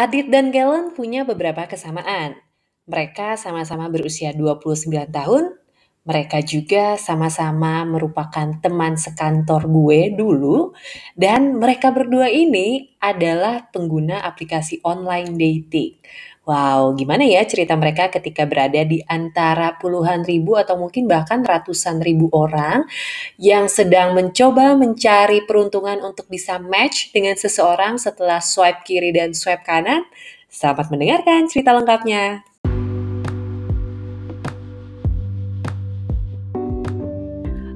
Adit dan Galen punya beberapa kesamaan. Mereka sama-sama berusia 29 tahun. Mereka juga sama-sama merupakan teman sekantor gue dulu. Dan mereka berdua ini adalah pengguna aplikasi online dating. Wow, gimana ya cerita mereka ketika berada di antara puluhan ribu atau mungkin bahkan ratusan ribu orang yang sedang mencoba mencari peruntungan untuk bisa match dengan seseorang setelah swipe kiri dan swipe kanan? Selamat mendengarkan cerita lengkapnya.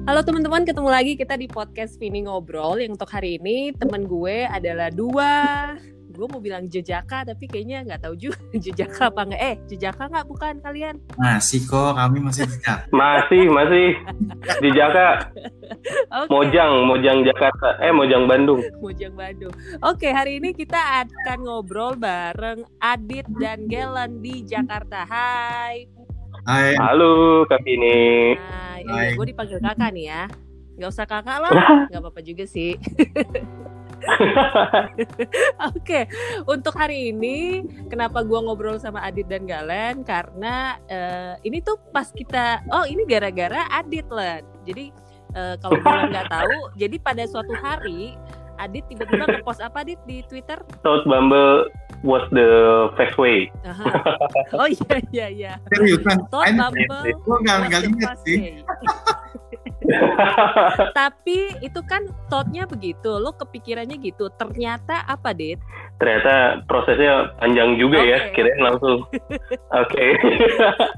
Halo teman-teman, ketemu lagi kita di podcast Vini Ngobrol yang untuk hari ini teman gue adalah dua gue mau bilang jejaka tapi kayaknya nggak tahu juga jejaka apa nggak eh jejaka nggak bukan kalian masih kok kami masih jejaka masih masih jejaka okay. mojang mojang Jakarta eh mojang Bandung mojang Bandung oke hari ini kita akan ngobrol bareng Adit dan Gelen di Jakarta hai Hai. Halo Kak Vini. Hai. Hai. Gue dipanggil kakak nih ya. Gak usah kakak lah. Gak apa-apa juga sih. Oke, okay. untuk hari ini kenapa gue ngobrol sama Adit dan Galen karena uh, ini tuh pas kita, oh ini gara-gara Adit lah. Jadi uh, kalau kalian nggak tahu, jadi pada suatu hari Adit tiba-tiba ngepost apa Adit di Twitter? Thought Bumble was the fast way. oh iya iya iya. Serius kan? Thought Bumble gue nggak lihat sih. Tapi itu kan thoughtnya begitu, lo kepikirannya gitu. Ternyata apa, Dit? Ternyata prosesnya panjang juga okay. ya, kirain langsung. Oke.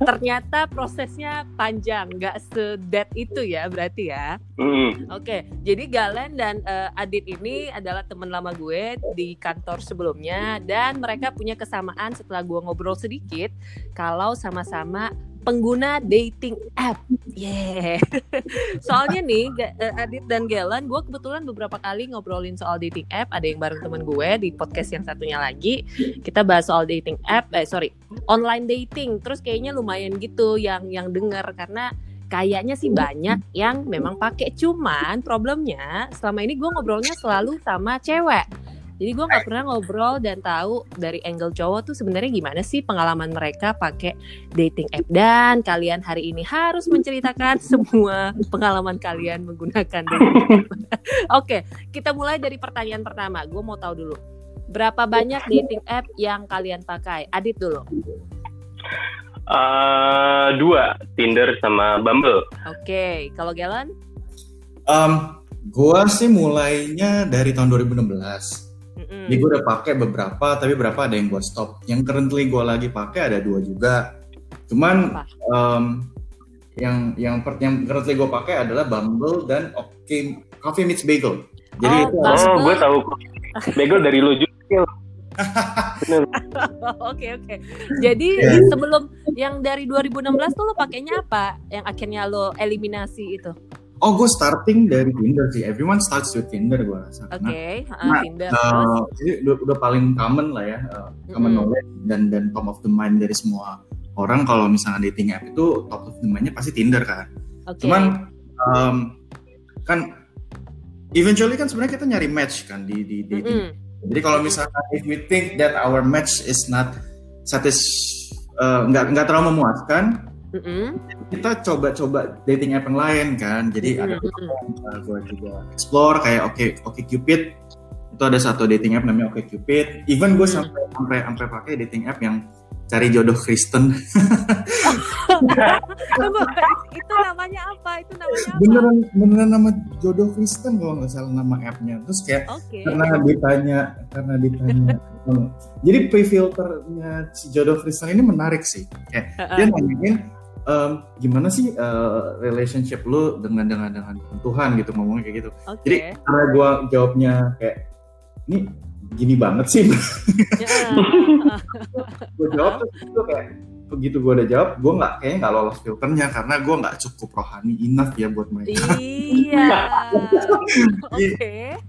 Ternyata prosesnya panjang, nggak sedet itu ya berarti ya. Mm. Oke, okay. jadi Galen dan uh, Adit ini adalah teman lama gue di kantor sebelumnya dan mereka punya kesamaan setelah gue ngobrol sedikit kalau sama-sama pengguna dating app. Yeah. Soalnya nih eh, Adit dan Galen, gue kebetulan beberapa kali ngobrolin soal dating app. Ada yang bareng temen gue di podcast yang satunya lagi. Kita bahas soal dating app, eh sorry, online dating. Terus kayaknya lumayan gitu yang yang denger karena kayaknya sih banyak yang memang pakai. Cuman problemnya selama ini gue ngobrolnya selalu sama cewek jadi gue nggak pernah ngobrol dan tahu dari angle cowok tuh sebenarnya gimana sih pengalaman mereka pakai dating app dan kalian hari ini harus menceritakan semua pengalaman kalian menggunakan dating app. Oke, kita mulai dari pertanyaan pertama. Gue mau tahu dulu berapa banyak dating app yang kalian pakai? Adit dulu. Uh, dua, Tinder sama Bumble. Oke, okay. kalau Galen? Um, gue sih mulainya dari tahun 2016 Jadi gue udah pakai beberapa, tapi berapa ada yang gue stop. Yang currently gue lagi pakai ada dua juga. Cuman um, yang yang per, yang currently gue pakai adalah Bumble dan Oke Coffee Meets Bagel. Jadi oh, itu oh gue tahu Bagel dari lu juga. Oke oke. Jadi yeah. sebelum yang dari 2016 tuh lo pakainya apa? Yang akhirnya lo eliminasi itu? Oh, gue starting dari Tinder sih. Everyone starts with Tinder gue rasa. Oke, okay. nah, Tinder. Uh, jadi udah, udah paling common lah ya, uh, common mm -hmm. knowledge dan dan top of the mind dari semua orang kalau misalnya dating app itu top of the mindnya pasti Tinder kan. Okay. Cuman um, kan eventually kan sebenarnya kita nyari match kan di di dating. Mm -hmm. Jadi kalau misalnya if we think that our match is not satis uh, nggak nggak terlalu memuaskan, Mm-hmm. Kita coba-coba dating app yang lain kan. Jadi mm-hmm. ada uh, gue juga explore kayak oke okay, oke okay Cupid itu ada satu dating app namanya Oke okay Cupid. Even gue mm-hmm. sampai sampai sampai pakai dating app yang cari jodoh Kristen. Tunggu, itu namanya apa? Itu namanya apa? Beneran beneran nama jodoh Kristen kalau nggak salah nama appnya. Terus kayak okay. karena ditanya karena ditanya. jadi pre-filternya si jodoh Kristen ini menarik sih. Kayak dia nanyain um, gimana sih uh, relationship lu dengan dengan dengan Tuhan gitu ngomongnya kayak gitu. Okay. Jadi karena gue jawabnya kayak ini gini banget sih. Ya. gue jawab tuh itu kayak begitu gue udah jawab, gue nggak kayaknya nggak lolos filternya karena gue nggak cukup rohani enough ya buat mereka. Iya. Oke.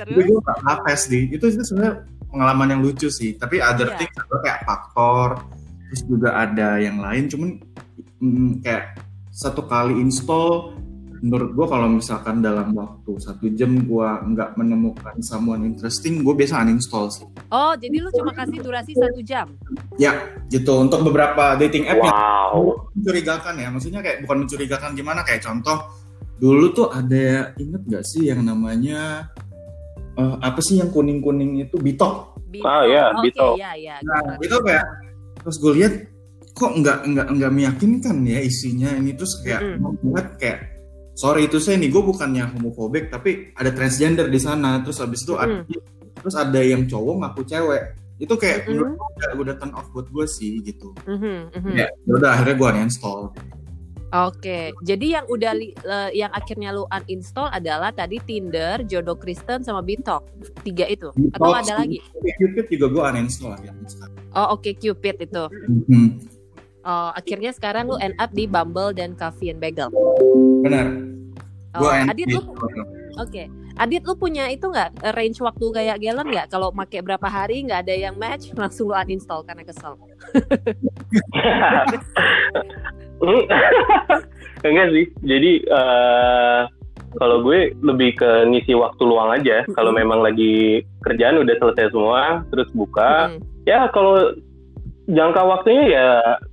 Jadi gue nggak ngapes di itu itu sebenarnya pengalaman yang lucu sih. Tapi other yeah. things kayak faktor, terus juga ada yang lain. Cuman mm, kayak satu kali install menurut gue kalau misalkan dalam waktu satu jam gue nggak menemukan someone interesting gue biasa uninstall sih. Oh jadi lu cuma kasih durasi satu jam? Ya gitu. Untuk beberapa dating app wow. yang mencurigakan ya. Maksudnya kayak bukan mencurigakan gimana kayak contoh dulu tuh ada inget gak sih yang namanya uh, apa sih yang kuning kuning itu? Bitok. Ah ya okay, bitok. ya, ya, nah itu kayak terus gue lihat kok nggak nggak nggak meyakinkan ya isinya ini terus kayak mm -hmm. kayak sorry itu saya nih gue bukannya homofobik tapi ada transgender di sana terus habis itu mm ada terus ada yang cowok ngaku cewek itu kayak mm menurut gue udah, udah turn off buat gue sih gitu mm -hmm. ya udah akhirnya gue uninstall Oke, jadi yang udah uh, yang akhirnya lu uninstall adalah tadi Tinder, Jodoh Kristen sama Bitok. Tiga itu. Atau ada lagi? Cupid juga gue uninstall ya. Oh, oke okay, Cupid itu. Mm -hmm. Oh, akhirnya sekarang lu end up di Bumble dan Coffee and Bagel. Benar. Oh, Adit lu Oke. Okay. Adit lu punya itu nggak range waktu kayak Galen nggak? Kalau make berapa hari nggak ada yang match langsung lu uninstall karena kesel. Enggak sih. Jadi uh, kalau gue lebih ke ngisi waktu luang aja. Kalau memang lagi kerjaan udah selesai semua, terus buka. Ya kalau jangka waktunya ya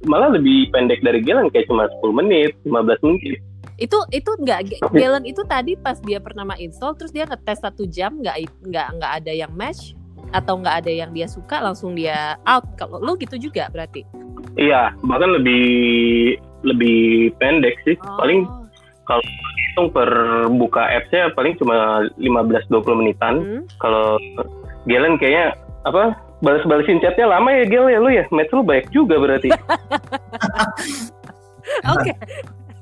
malah lebih pendek dari Galen kayak cuma 10 menit, 15 menit. Itu itu enggak Galen itu tadi pas dia pertama install terus dia ngetes satu jam nggak nggak nggak ada yang match atau nggak ada yang dia suka langsung dia out. Kalau lu gitu juga berarti? Iya, bahkan lebih lebih pendek sih. Oh. Paling kalau hitung per buka apps-nya paling cuma 15-20 menitan. Hmm. Kalau Galen kayaknya apa balas-balasin chatnya lama ya Gel ya? Lu ya? Match lu banyak juga berarti. Oke. Okay.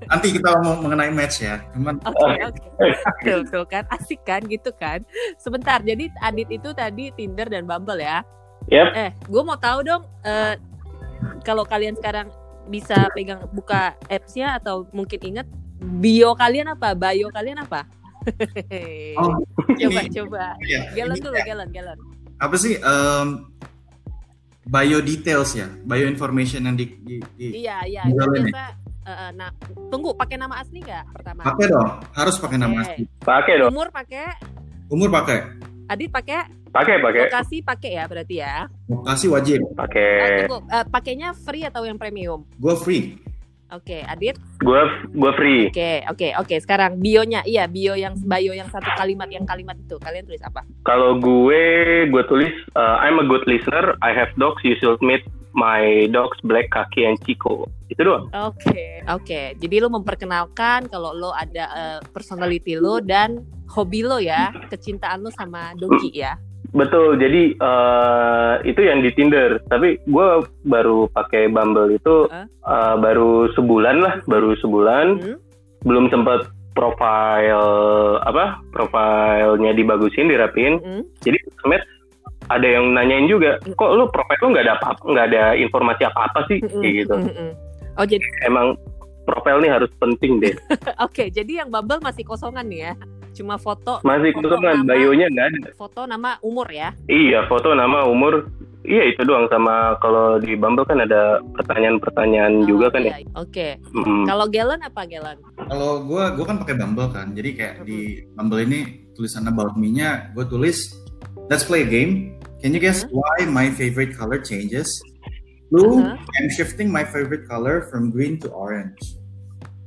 nanti kita mau mengenai match ya. Cuman oke okay, oke. Okay. betul, kan? Asik kan? Gitu kan? Sebentar jadi Adit itu tadi Tinder dan Bumble ya? Yep. eh gue mau tahu dong uh, kalau kalian sekarang bisa pegang buka appsnya atau mungkin inget bio kalian apa? Bio kalian apa? Oh, coba ini, coba. ya, Galen dulu ya. Galen Galen apa sih um, bio details ya bio information yang di, di, di iya iya itu biasa uh, nah tunggu pakai nama asli nggak pertama pakai dong harus pakai nama asli pakai dong umur pakai umur pakai Adit pakai Pakai, pakai. Lokasi pakai ya berarti ya. Lokasi wajib. Pakai. Uh, uh, pakainya free atau yang premium? Gue free. Oke, okay, Adit? Gue gue free. Oke, okay, oke, okay, oke. Okay. Sekarang bionya, iya bio yang bio yang satu kalimat yang kalimat itu kalian tulis apa? Kalau gue gue tulis uh, I'm a good listener. I have dogs. You should meet my dogs Black, Kaki, and Chico. Itu doang. Oke, okay, oke. Okay. Jadi lo memperkenalkan kalau lo ada uh, personality lo dan hobi lo ya, kecintaan lo sama dogi ya. Betul, jadi uh, itu yang di Tinder. Tapi gue baru pakai Bumble itu uh? Uh, baru sebulan lah, baru sebulan. Hmm? Belum sempat profile apa profilnya dibagusin, dirapin. Hmm? Jadi semet ada yang nanyain juga, kok lu profile lu nggak ada apa nggak ada informasi apa apa sih, hmm, kayak gitu. Hmm, hmm. Oh jadi emang profil nih harus penting deh. Oke, okay, jadi yang Bumble masih kosongan nih ya? Cuma foto masih foto kosongan bayonya nggak ada foto nama umur ya iya foto nama umur iya itu doang sama kalau di Bumble kan ada pertanyaan-pertanyaan oh, juga kan ya. iya. ya oke okay. mm. kalau Galen apa Galen kalau gue gue kan pakai Bumble kan jadi kayak mm -hmm. di Bumble ini tulisan about me-nya gue tulis let's play a game can you guess mm -hmm. why my favorite color changes Blue, uh -huh. I'm shifting my favorite color from green to orange.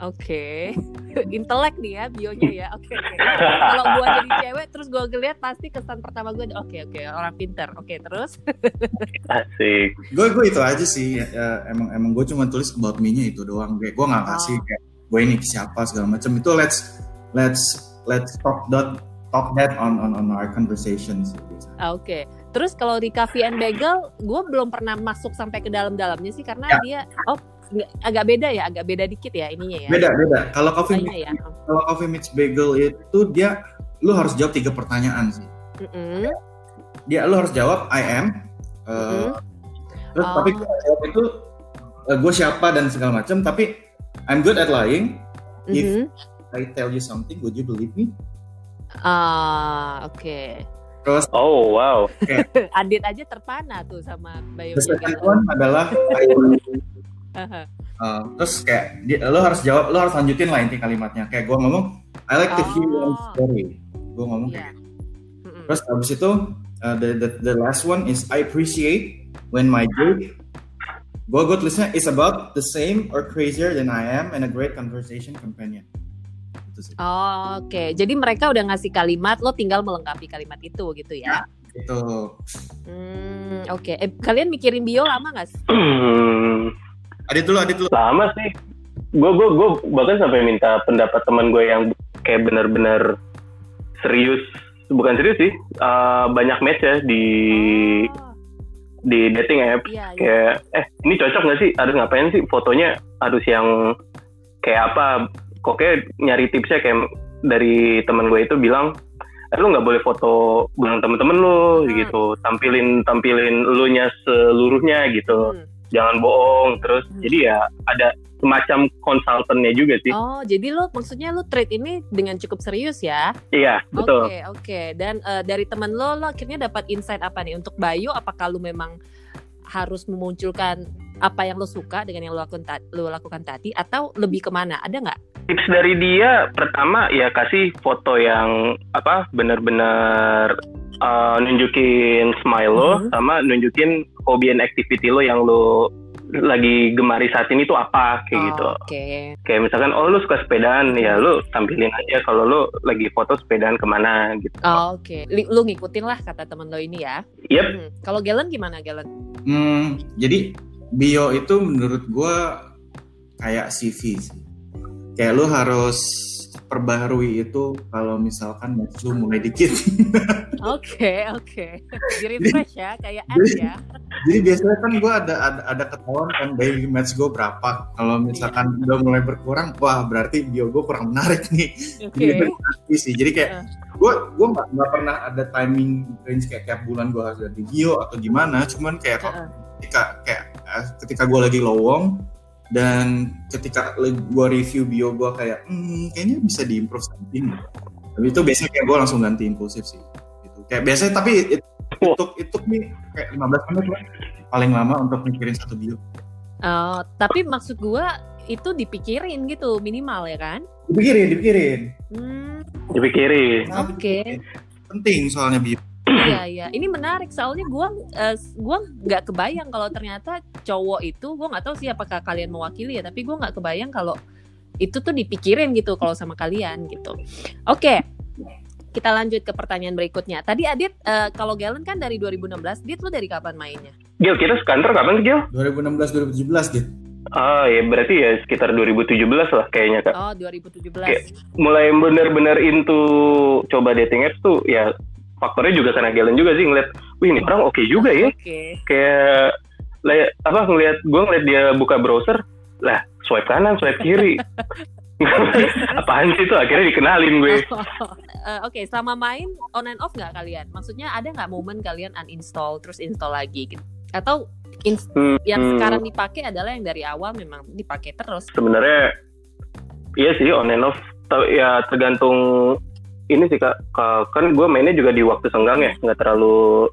Oke, okay. intelek nih ya bionya ya. Oke, okay, okay. kalau gue jadi cewek, terus gue ngeliat pasti kesan pertama gue, oke okay, oke okay, orang pinter. Oke, okay, terus? Asik. Gue gue itu aja sih. Ya, emang emang gue cuma tulis about me-nya itu doang. Gue gue nggak kasih oh. kayak gue ini siapa segala macam. Itu let's let's let's talk that talk that on on on our conversations. Ah, oke. Okay. Terus kalau di Coffee and Bagel, gue belum pernah masuk sampai ke dalam-dalamnya sih karena ya. dia oh agak beda ya, agak beda dikit ya ininya ya. Beda, beda. Kalau coffee mix, ya. kalau coffee mix bagel itu dia lu harus jawab tiga pertanyaan sih. Mm -hmm. Dia lu harus jawab I am. Uh, mm -hmm. Terus oh. tapi jawab itu uh, gue siapa dan segala macam. Tapi I'm good at lying. Mm -hmm. If I tell you something, would you believe me? Ah, uh, oke. Okay. Terus, oh wow. Okay. Adit aja terpana tuh sama Bayu. The second one uh, terus kayak dia, lo harus jawab lo harus lanjutin lah inti kalimatnya kayak gue ngomong I like to hear your oh. story gue ngomong yeah. kayak gitu. terus abis itu uh, the, the the last one is I appreciate when my joke gue gue tulisnya is about the same or crazier than I am and a great conversation companion Oh, Oke, okay. jadi mereka udah ngasih kalimat, lo tinggal melengkapi kalimat itu gitu ya? ya itu. Hmm, Oke, okay. eh, kalian mikirin bio lama nggak sih? adit dulu, adit dulu. Lama sih. Gue gue gue bahkan sampai minta pendapat teman gue yang kayak benar-benar serius, bukan serius sih, uh, banyak match ya di oh. di dating app. Yeah, iya. kayak eh ini cocok nggak sih? Harus ngapain sih? Fotonya harus yang kayak apa? Kok kayak nyari tipsnya kayak dari teman gue itu bilang eh, lu nggak boleh foto bareng temen-temen lu hmm. gitu tampilin tampilin lu nya seluruhnya gitu hmm. Jangan bohong terus hmm. jadi ya ada semacam konsultannya juga sih. Oh, jadi lo maksudnya lo trade ini dengan cukup serius ya? Iya, betul. Oke, okay, oke. Okay. Dan uh, dari teman lo, lo akhirnya dapat insight apa nih untuk Bayu? Apakah lo memang harus memunculkan apa yang lo suka dengan yang lo lakukan, lo lakukan tadi atau lebih ke mana? Ada nggak? Tips dari dia pertama ya kasih foto yang apa benar-benar uh, nunjukin smile lo mm -hmm. sama nunjukin hobi and activity lo yang lo lagi gemari saat ini tuh apa kayak oh, gitu. Oke. Okay. Kayak misalkan oh lu suka sepedaan ya lu tampilin aja kalau lu lagi foto sepedaan ke mana gitu. Oh, Oke. Okay. Lu ngikutin lah kata temen lo ini ya. Yep. Hmm. Kalau Galen gimana Galen? Hmm, jadi bio itu menurut gue kayak CV sih. Kayak lu harus perbaharui itu kalau misalkan match lu mulai dikit. Oke, oke. Di refresh ya, kayak ad ya. Jadi biasanya kan gue ada ada, ada ketahuan kan daily match gue berapa. Kalau misalkan yeah. udah mulai berkurang, wah berarti bio gue kurang menarik nih. Oke. Okay. sih. Jadi kayak gue uh. gue nggak nggak pernah ada timing range kayak tiap bulan gue harus ganti bio atau gimana. Cuman kayak uh. ketika kayak eh, ketika gue lagi lowong dan ketika gue review bio gue kayak hmm, kayaknya bisa diimprove something tapi itu biasanya kayak gue langsung ganti impulsif sih gitu. Kayak biasanya tapi itu itu, itu nih kayak 15 menit lah paling lama untuk mikirin satu bio. Oh, tapi maksud gue itu dipikirin gitu minimal ya kan? Dipikirin dipikirin. Hmm. dipikirin. Oke. Okay. penting soalnya bio Iya iya, ini menarik soalnya gue uh, gua nggak kebayang kalau ternyata cowok itu gue nggak tahu sih apakah kalian mewakili ya, tapi gue nggak kebayang kalau itu tuh dipikirin gitu kalau sama kalian gitu. Oke, kita lanjut ke pertanyaan berikutnya. Tadi Adit uh, kalau Galen kan dari 2016, Dit lu dari kapan mainnya? Gil, kita sekantor kapan sih Gil? 2016 2017 Dit. Ah ya berarti ya sekitar 2017 lah kayaknya kak. Oh 2017. Kayak mulai bener-bener into coba dating apps tuh ya faktornya juga karena Galen juga sih ngeliat, wih ini orang oke okay juga ya. Okay. Kayak apa ngeliat gue ngeliat dia buka browser, lah swipe kanan, swipe kiri. Apaan sih itu akhirnya dikenalin gue. uh, Oke, okay, sama main on and off nggak kalian? Maksudnya ada nggak momen kalian uninstall terus install lagi gitu? Atau hmm, yang hmm. sekarang dipakai adalah yang dari awal memang dipakai terus? Sebenarnya iya sih on and off. Ya tergantung ini sih kak, kan gue mainnya juga di waktu senggang ya, nggak terlalu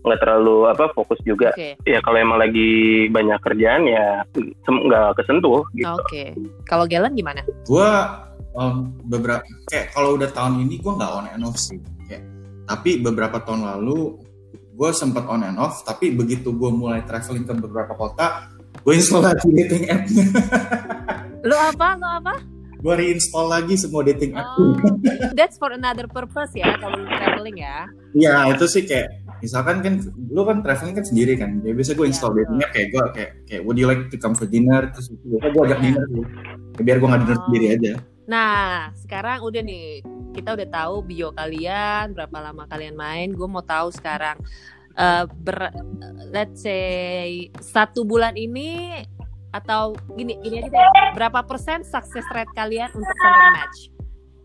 nggak terlalu apa fokus juga. Okay. Ya kalau emang lagi banyak kerjaan ya nggak kesentuh gitu. Oke. Okay. Kalau Galen gimana? Gue um, beberapa kayak kalau udah tahun ini gue nggak on and off sih. Kayak, tapi beberapa tahun lalu gue sempat on and off. Tapi begitu gue mulai traveling ke beberapa kota, gue install lagi dating app-nya. Lu apa? Lu apa? Gue reinstall lagi semua dating app. Oh, that's for another purpose ya kalau traveling ya. Iya itu sih kayak misalkan kan lu kan traveling kan sendiri kan. Jadi biasa gue iya, install yeah, dating app kayak gue kayak kayak would you like to come for dinner terus gue gue ajak yeah. dinner sih. Biar gue nggak dinner oh. sendiri aja. Nah sekarang udah nih kita udah tahu bio kalian berapa lama kalian main. Gue mau tahu sekarang uh, ber let's say satu bulan ini atau gini gini aja deh. Berapa persen sukses rate kalian untuk sampai match?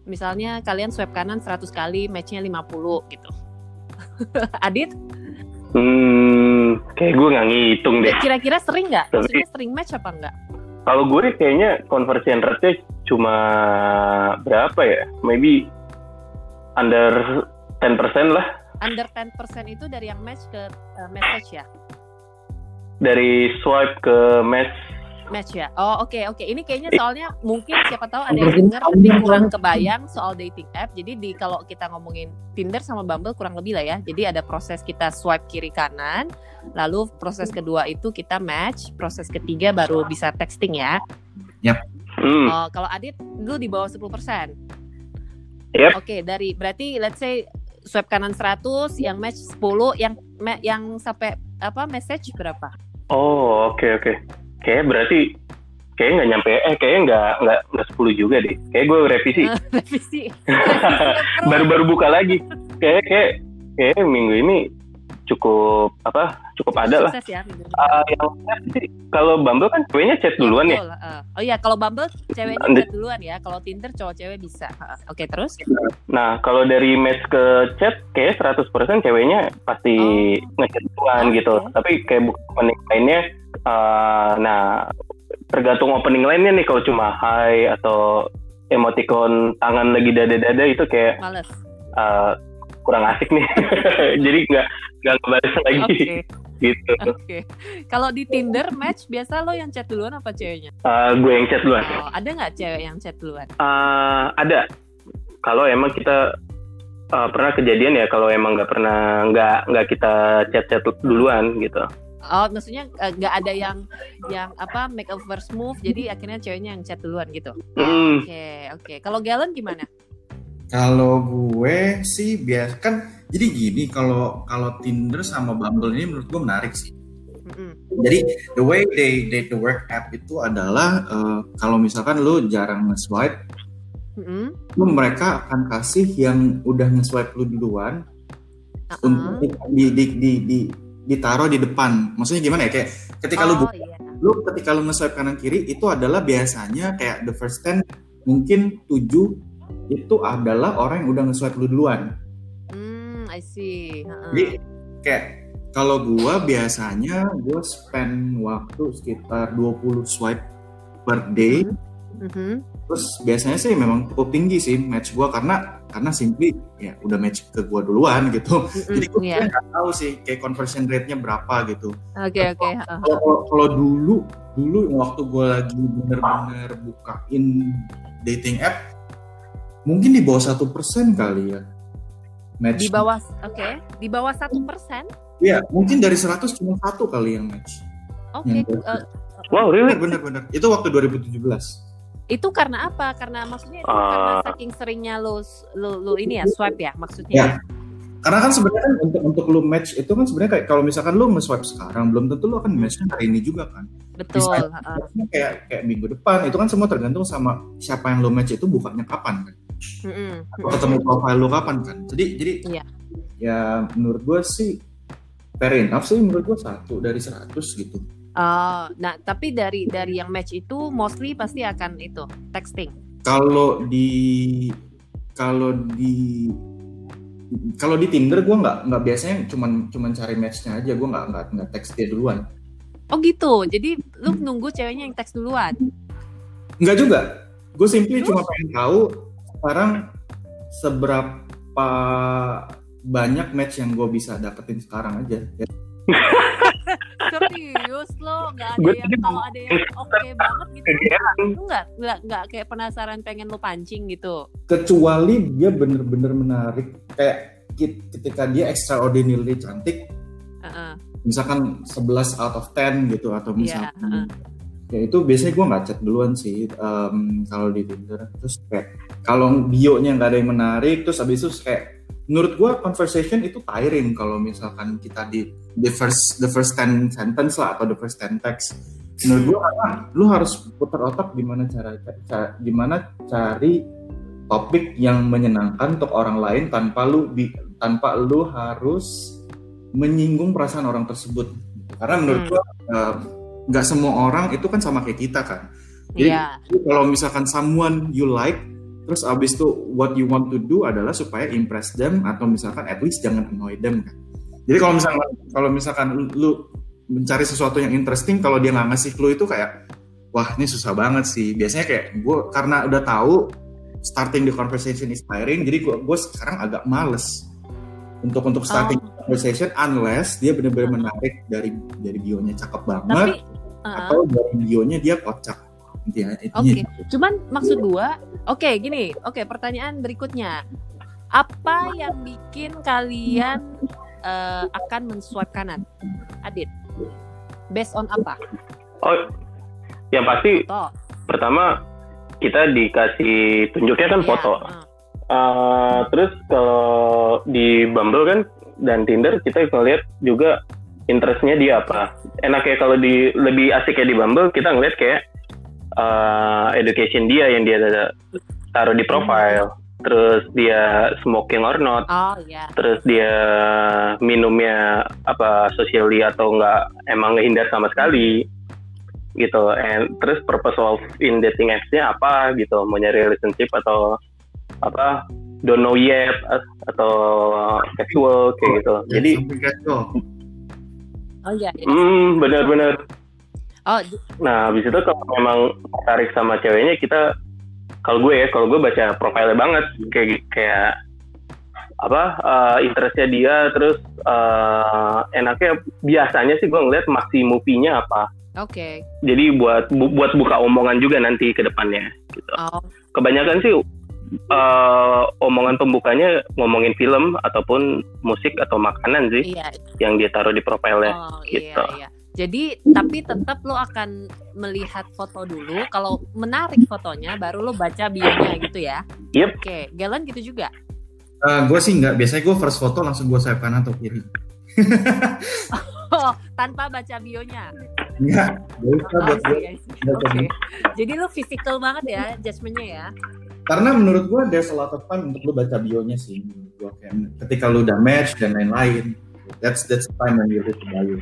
Misalnya kalian swipe kanan 100 kali matchnya 50 gitu. Adit? Hmm kayak gue nggak ngitung deh. Kira-kira sering nggak? Maksudnya sering match apa enggak kalau gue kayaknya conversion rate cuma berapa ya? Maybe under 10% lah. Under 10% itu dari yang match ke uh, message ya? Dari swipe ke match Match ya. Oh oke okay, oke. Okay. Ini kayaknya soalnya mungkin siapa tahu ada yang dengar tapi kurang kebayang soal dating app. Jadi di kalau kita ngomongin Tinder sama Bumble kurang lebih lah ya. Jadi ada proses kita swipe kiri kanan, lalu proses kedua itu kita match, proses ketiga baru bisa texting ya. Yap. Hmm. Oh, kalau Adit lu di bawah 10%. Yep. Oke, okay, dari berarti let's say swipe kanan 100, yang match 10, yang yang sampai apa message berapa? Oh, oke okay, oke. Okay. Kayak berarti kayak nggak nyampe eh kayaknya nggak nggak nggak sepuluh juga deh. Kayak gue revisi. revisi. Baru-baru buka lagi. Kayak kayak kayak minggu ini cukup apa cukup ada lah. Ya, uh, yang kalau Bumble kan ceweknya chat duluan ya. Uh. Oh iya kalau Bumble ceweknya chat duluan ya. Kalau Tinder cowok cewek bisa. Uh, Oke okay, terus? Nah kalau dari match ke chat kayak 100% ceweknya pasti oh. ngechat duluan oh, gitu. Okay. Tapi kayak bukan lainnya uh, nah tergantung opening lainnya nih kalau cuma hai atau emoticon tangan lagi dada-dada itu kayak Males. Uh, kurang asik nih jadi nggak nggak ngebalas lagi okay. gitu oke okay. kalau di Tinder match biasa lo yang chat duluan apa ceweknya uh, gue yang chat duluan oh, ada nggak cewek yang chat duluan uh, ada kalau emang kita uh, pernah kejadian ya kalau emang nggak pernah nggak nggak kita chat chat duluan gitu Oh, maksudnya nggak uh, ada yang yang apa make a first move, jadi akhirnya ceweknya yang chat duluan gitu. Oke, mm. oke. Okay, okay. Kalau Galen gimana? Kalau gue sih biasa kan jadi gini kalau kalau Tinder sama Bumble ini menurut gue menarik sih. Mm-hmm. Jadi the way they they the work app itu adalah uh, kalau misalkan lu jarang nge-swipe, mm-hmm. lu mereka akan kasih yang udah nge-swipe lu duluan uh-huh. untuk di, di, di, di, ditaruh di depan. Maksudnya gimana ya kayak ketika oh, lu buka, iya. lu ketika lu nge-swipe kanan kiri itu adalah biasanya kayak the first ten mungkin tujuh itu adalah orang yang udah nge-swipe lu duluan. Hmm, I see. Uh-uh. Jadi kayak kalau gua biasanya gua spend waktu sekitar 20 swipe per day. Mm-hmm. Terus biasanya sih memang cukup tinggi sih match gua karena karena simply ya udah match ke gua duluan gitu. Mm-hmm, Jadi gua yeah. nggak tahu sih kayak conversion rate-nya berapa gitu. Oke okay, oke. Okay. Uh-huh. Kalau dulu dulu waktu gua lagi bener-bener bukain dating app mungkin di bawah satu persen kali ya match di bawah oke okay. di bawah satu persen Iya, mungkin dari 100 cuma satu kali yang match. Oke. Okay. Uh, wow, really? Benar-benar. Itu waktu 2017. Itu karena apa? Karena maksudnya itu uh, karena saking seringnya lo, lo lo ini ya swipe ya maksudnya. Ya. Karena kan sebenarnya kan untuk untuk lo match itu kan sebenarnya kayak kalau misalkan lo nge-swipe sekarang belum tentu lo akan matchnya hari ini juga kan. Betul. Misalnya, uh. kayak kayak minggu depan itu kan semua tergantung sama siapa yang lo match itu bukannya kapan kan. Mm-hmm. ketemu profile lo kapan kan. Jadi jadi yeah. ya menurut gue sih fair enough sih menurut gue satu dari seratus gitu. Uh, nah tapi dari dari yang match itu mostly pasti akan itu texting. Kalau di kalau di kalau di Tinder gue nggak nggak biasanya cuman cuman cari matchnya aja gue nggak nggak nggak teks dia duluan. Oh gitu, jadi lu nunggu ceweknya yang teks duluan? Enggak juga, gue simply cuma pengen tahu sekarang seberapa banyak match yang gue bisa dapetin sekarang aja. Serius lo nggak ada yang kalau ada yang oke okay banget gitu lu nggak nggak nggak kayak penasaran pengen lo pancing gitu kecuali dia bener-bener menarik kayak ketika dia extraordinarily cantik uh-uh. misalkan 11 out of 10 gitu atau iya, misalkan yeah, uh-uh. ya itu biasanya gue nggak chat duluan sih um, kalau di Tinder terus kayak kalau bio-nya nggak ada yang menarik terus abis itu kayak menurut gue conversation itu tiring kalau misalkan kita di the first the first ten sentence lah atau the first ten text menurut gue karena lu harus putar otak gimana cara, cara gimana cari topik yang menyenangkan untuk orang lain tanpa lu bi, tanpa lu harus menyinggung perasaan orang tersebut karena menurut hmm. gue eh, nggak uh, semua orang itu kan sama kayak kita kan jadi yeah. kalau misalkan someone you like Terus abis itu what you want to do adalah supaya impress them atau misalkan at least jangan annoy them kan. Jadi kalau misalkan kalau misalkan lu mencari sesuatu yang interesting kalau dia nggak ngasih clue itu kayak wah ini susah banget sih. Biasanya kayak gue karena udah tahu starting the conversation is tiring jadi gue gue sekarang agak males untuk untuk starting oh. conversation unless dia benar-benar menarik dari dari bionya cakep banget. Tapi uh-huh. atau dari bionya dia kocak. Oke, okay. cuman maksud gua, oke okay, gini, oke okay, pertanyaan berikutnya, apa yang bikin kalian uh, akan menswipe kanan, Adit? Based on apa? Oh, yang pasti foto. pertama kita dikasih tunjuknya kan yeah. foto. Uh, terus kalau di Bumble kan dan Tinder kita ngeliat juga interestnya dia apa. Enaknya kalau di lebih asik ya di Bumble kita ngeliat kayak uh, education dia yang dia taruh di profile. Hmm. Terus dia smoking or not. Oh, yeah. Terus dia minumnya apa socially atau enggak emang ngehindar sama sekali gitu and terus purpose of in dating apps-nya apa gitu mau nyari relationship atau apa don't know yet atau casual kayak gitu ya, jadi oh iya, iya. hmm benar-benar oh nah habis itu kalau memang tarik sama ceweknya kita kalau gue ya kalau gue baca profilnya banget kayak kayak apa uh, interestnya dia terus uh, enaknya biasanya sih gue ngeliat movie-nya apa Oke. Okay. Jadi buat bu, buat buka omongan juga nanti ke depannya gitu. Oh. Kebanyakan sih uh, omongan pembukanya ngomongin film ataupun musik atau makanan sih iya. yang dia taruh di profilnya oh, iya, gitu. Iya, iya. Jadi tapi tetap lo akan melihat foto dulu. Kalau menarik fotonya, baru lo baca bionya gitu ya. Yep. Oke, okay. Galen gitu juga. Uh, gue sih nggak. Biasanya gue first foto langsung gue swipe kanan atau kiri. oh, tanpa baca bionya. Enggak, Oke. Okay. Jadi lu physical banget ya judgementnya ya? Karena menurut gua there's a lot of time untuk lu baca bionya sih. Gua ketika lu udah match dan lain-lain. That's that's the time when you read the bio.